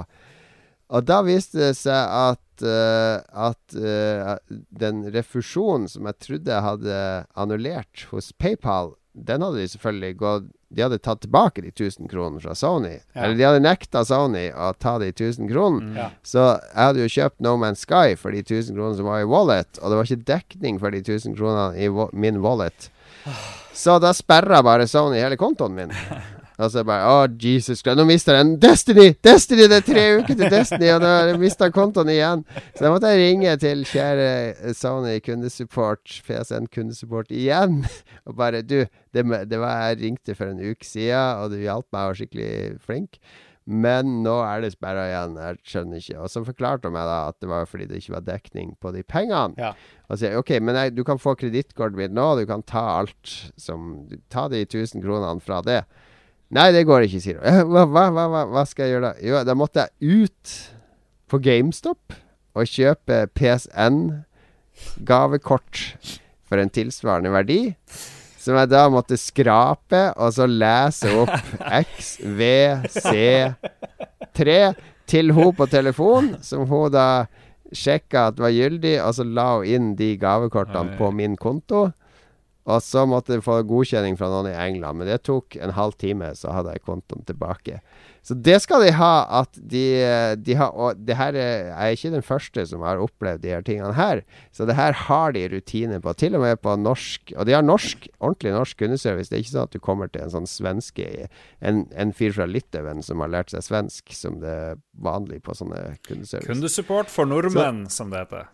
Og da viste det seg at, uh, at uh, den refusjonen som jeg trodde jeg hadde annullert hos PayPal, den hadde de selvfølgelig gått De hadde tatt tilbake de 1000 kronene fra Sony. Ja. Eller de hadde nekta Sony å ta de 1000 kronene. Ja. Så jeg hadde jo kjøpt No Man's Sky for de 1000 kronene som var i wallet, og det var ikke dekning for de 1000 kronene i min wallet. Så da sperra bare Sony hele kontoen min. Og så bare Å, Jesus Christ, nå mista jeg den. Destiny! Destiny! Det er tre uker til Destiny, og nå har jeg mista kontoen igjen. Så da måtte jeg ringe til kjære eh, Sony kundesupport, PSN kundesupport igjen. Og bare Du, det, det var jeg ringte for en uke siden, og du hjalp meg og var skikkelig flink. Men nå er det sperra igjen. Jeg skjønner ikke. Og så forklarte hun meg da at det var fordi det ikke var dekning på de pengene. Ja. Og sier OK, men jeg, du kan få kredittkortet mitt nå. Du kan ta alt som Ta de 1000 kronene fra det. Nei, det går ikke, sier hun. «Eh, Hva, hva, hva, hva, hva skal jeg gjøre da? Jo, da måtte jeg ut på GameStop og kjøpe PSN-gavekort for en tilsvarende verdi. Som jeg da måtte skrape, og så lese opp XVC3 til hun på telefon, som hun da sjekka at var gyldig, og så la hun inn de gavekortene på min konto. Og så måtte jeg få godkjenning fra noen i England, men det tok en halv time, så hadde jeg kontoen tilbake. Så det skal de ha, at de, de har Og det her er, jeg er ikke den første som har opplevd de her tingene her. Så det her har de rutiner på, til og med på norsk. Og de har norsk, ordentlig norsk kundeservice. Det er ikke sånn at du kommer til en sånn svenske En, en fyr fra Litauen som har lært seg svensk, som det er vanlig på sånne kundeservice. Kundesupport for nordmenn, som det heter.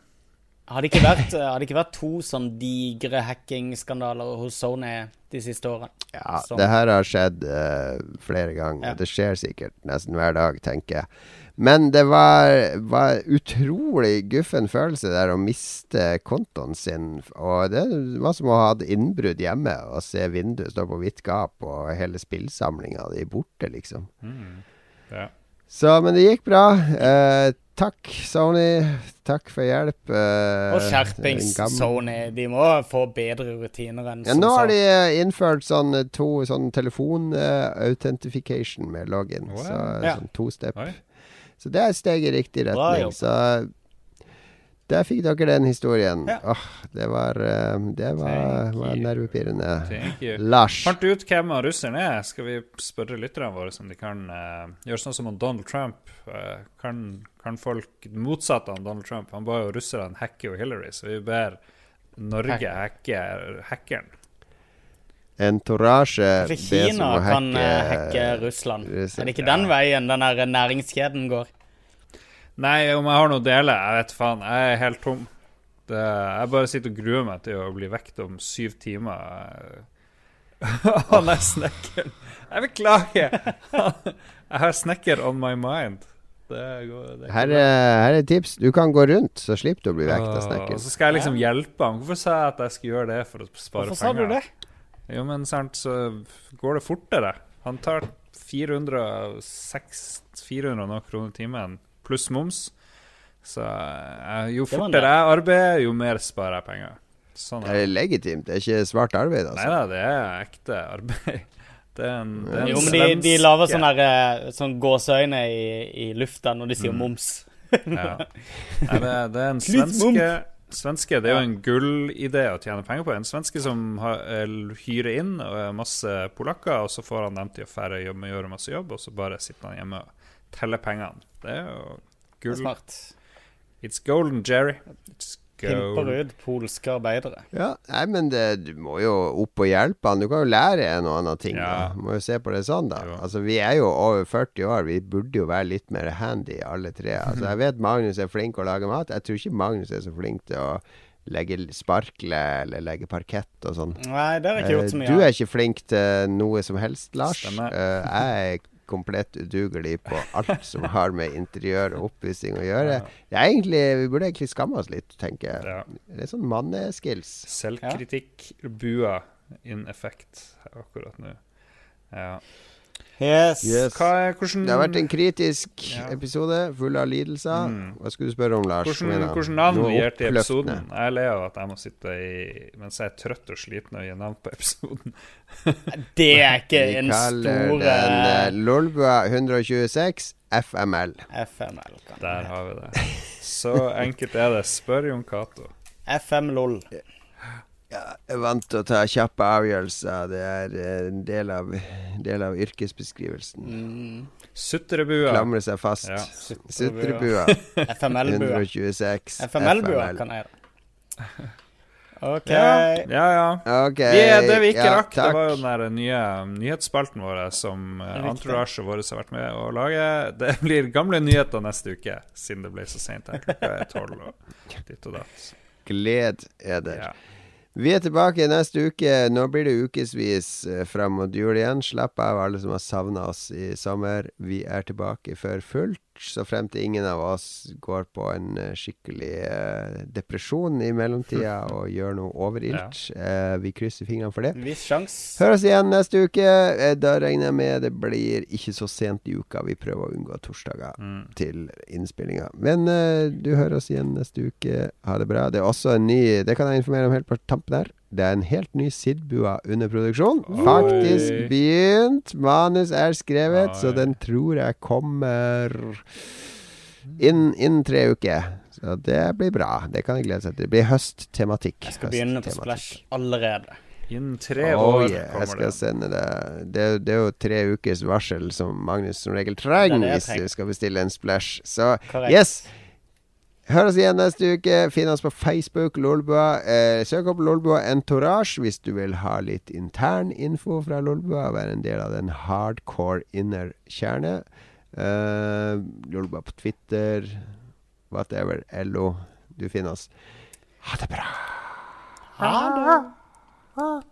Har det ikke vært, har det ikke vært to sånn digre hackingskandaler hos Sony de siste årene? Ja, Som- det her har skjedd uh, flere ganger. Ja. Det skjer sikkert nesten hver dag, tenker jeg. Men det var, var utrolig guffen følelse der å miste kontoen sin. Og det var som å ha hatt innbrudd hjemme og se vinduet stå på vidt gap, og hele spillsamlinga di borte, liksom. Mm. Ja. Så, men det gikk bra. Eh, takk, Sony. Takk for hjelp. Uh, Og skjerpings, Sony. De må få bedre rutiner enn Ja, som nå har de eh, innført sånn eh, to sånn telefon-authentification med login. Wow. Så Ja. sånn to step. Oi. Så det er et steg i riktig retning. Bra, Så der fikk dere den historien. Ja. Åh, det var, eh, det var, var nervepirrende. Lars. Fant du ut hvem russeren er? Skal vi spørre lytterne våre om de kan uh, gjøre sånn som Donald Trump? Uh, kan, kan folk motsatt av Donald Trump? Han ba jo russerne hacke jo Hillary, så vi ber Norge hacke hackeren. Entorasje bes Kina kan hacke hacke Russland. Russland. Er det ikke den veien den næringskjeden går? Nei, om jeg har noe å dele, jeg vet faen. Jeg er helt tom. Det, jeg bare sitter og gruer meg til å bli vekt om syv timer. Han er snekkeren. Jeg beklager. Jeg har snekker on my mind. Det går, det Her er, her er et tips. Du kan gå rundt, så slipper du å bli vekt av snekkeren. Og så skal jeg liksom hjelpe ham. Hvorfor sa jeg at jeg skulle gjøre det for å spare Hvorfor sa du det? Jo, men sant, så går det fortere. Han tar 406 400 og noe kroner timen pluss moms. Så eh, jo fortere jeg arbeider, jo mer sparer jeg penger. Sånn Det er det. er legitimt. Det er ikke svart arbeid, Nei altså. da, det er ekte arbeid. Det er en, det er en Jo, men de, de lager sånne, eh, sånn gåseøyne i, i lufta når de sier Mm. moms. Ja. Nei, det, det er en svenske Svenske, Det er jo en gullidé å tjene penger på. En svenske som har, eh, hyrer inn masse polakker, og så får han dem til å fære jobb, gjøre masse jobb, og så bare sitter han hjemme og teller pengene. Det er jo Det er gull. smart. It's golden, Jerry. It's Pimper gold. ut polske arbeidere. Ja, nei, men det, du må jo opp og hjelpe han. Du kan jo lære en og annen ting. Ja. Da. Du må jo se på det sånn, da. Jo. Altså, vi er jo over 40 år. Vi burde jo være litt mer handy, alle tre. Altså, jeg vet Magnus er flink til å lage mat. Jeg tror ikke Magnus er så flink til å legge sparkle eller legge parkett og sånn. Nei, det har jeg ikke gjort så Eh, mye Du er ikke flink til noe som helst, Lars. Stemmer. Eh, jeg er komplett udugelig på alt som har med interiør og oppussing å gjøre. Egentlig, Vi burde egentlig skamme oss litt, tenker jeg. Ja. Det er sånn manneskills. Selvkritikk, bua in effect akkurat nå. Ja. Yes. Yes. Hva er, hvordan, Det har vært en kritisk Ja. episode, full av lidelser. Mm. Hva skulle du spørre om, Lars? Hvordan, hvordan navn du vi gir til episoden? Jeg ler av at jeg må sitte i mens jeg er trøtt og sliten og gi navn på episoden. Det er ikke Vi en kaller stor den eh, uh, Lolbua 126 FML. FML. Der har vi det. Så enkelt er det. Spør Jon Cato. hete. Jeg er vant til å ta kjappe avgjørelser. Det er eh, en del av, del av yrkesbeskrivelsen. Mm. Sutrebua. Klamre seg fast. Ja. Sutrebua FML-bua. 126 FML-bua FML. kan jeg da. OK. Ja, ja. ja. Okay. Vi er det vi ikke ja, rakk, det var jo den der nye nyhetsspalten vår som eh, Riktig. Entourage vår har vært med å lage. Det blir gamle nyheter neste uke, siden det ble så seint her. Klokka er tolv og ditt og datt. Gled er der Ja. Vi er tilbake neste uke. Nå blir det ukevis eh, fram mot jul igjen. Slapp av, alle som har savna oss i sommer. Vi er tilbake for fullt, så frem til ingen av oss går på en eh, skikkelig eh, depresjon i mellomtida og gjør noe overilt. Eh, vi krysser fingrene for det. Viss sjans. Hør oss igjen neste uke. Eh, Da regner jeg med det blir ikke så sent i uka. Vi prøver å unngå torsdager Mm. til innspillinga. Men eh, du hører oss igjen neste uke. Ha det bra. Det er også en ny Det kan jeg informere om helt på tampen her. Det er en helt ny Sidbua under produksjon. Oi. Faktisk begynt. Manus er skrevet, så den tror jeg kommer innen inn tre uker. Så det blir bra. Det kan jeg glede seg til. Det blir høsttematikk. Jeg skal begynne på Splash allerede. Innen tre Oh, år yeah, jeg kommer skal det. sende det. Det, det er jo tre ukers varsel som Magnus som regel trenger er jeg hvis du skal bestille en splash. Så Correct. yes! Hør oss igjen neste uke. Finn oss på Facebook, Lolbua. Eh, søk opp Lolbua Entourage hvis du vil ha litt intern info fra Lolbua være en del av den hardcore innerkjerne. Eh, Lolbua på Twitter, whatever. LO. Du finner oss. Ha det bra. Ha det.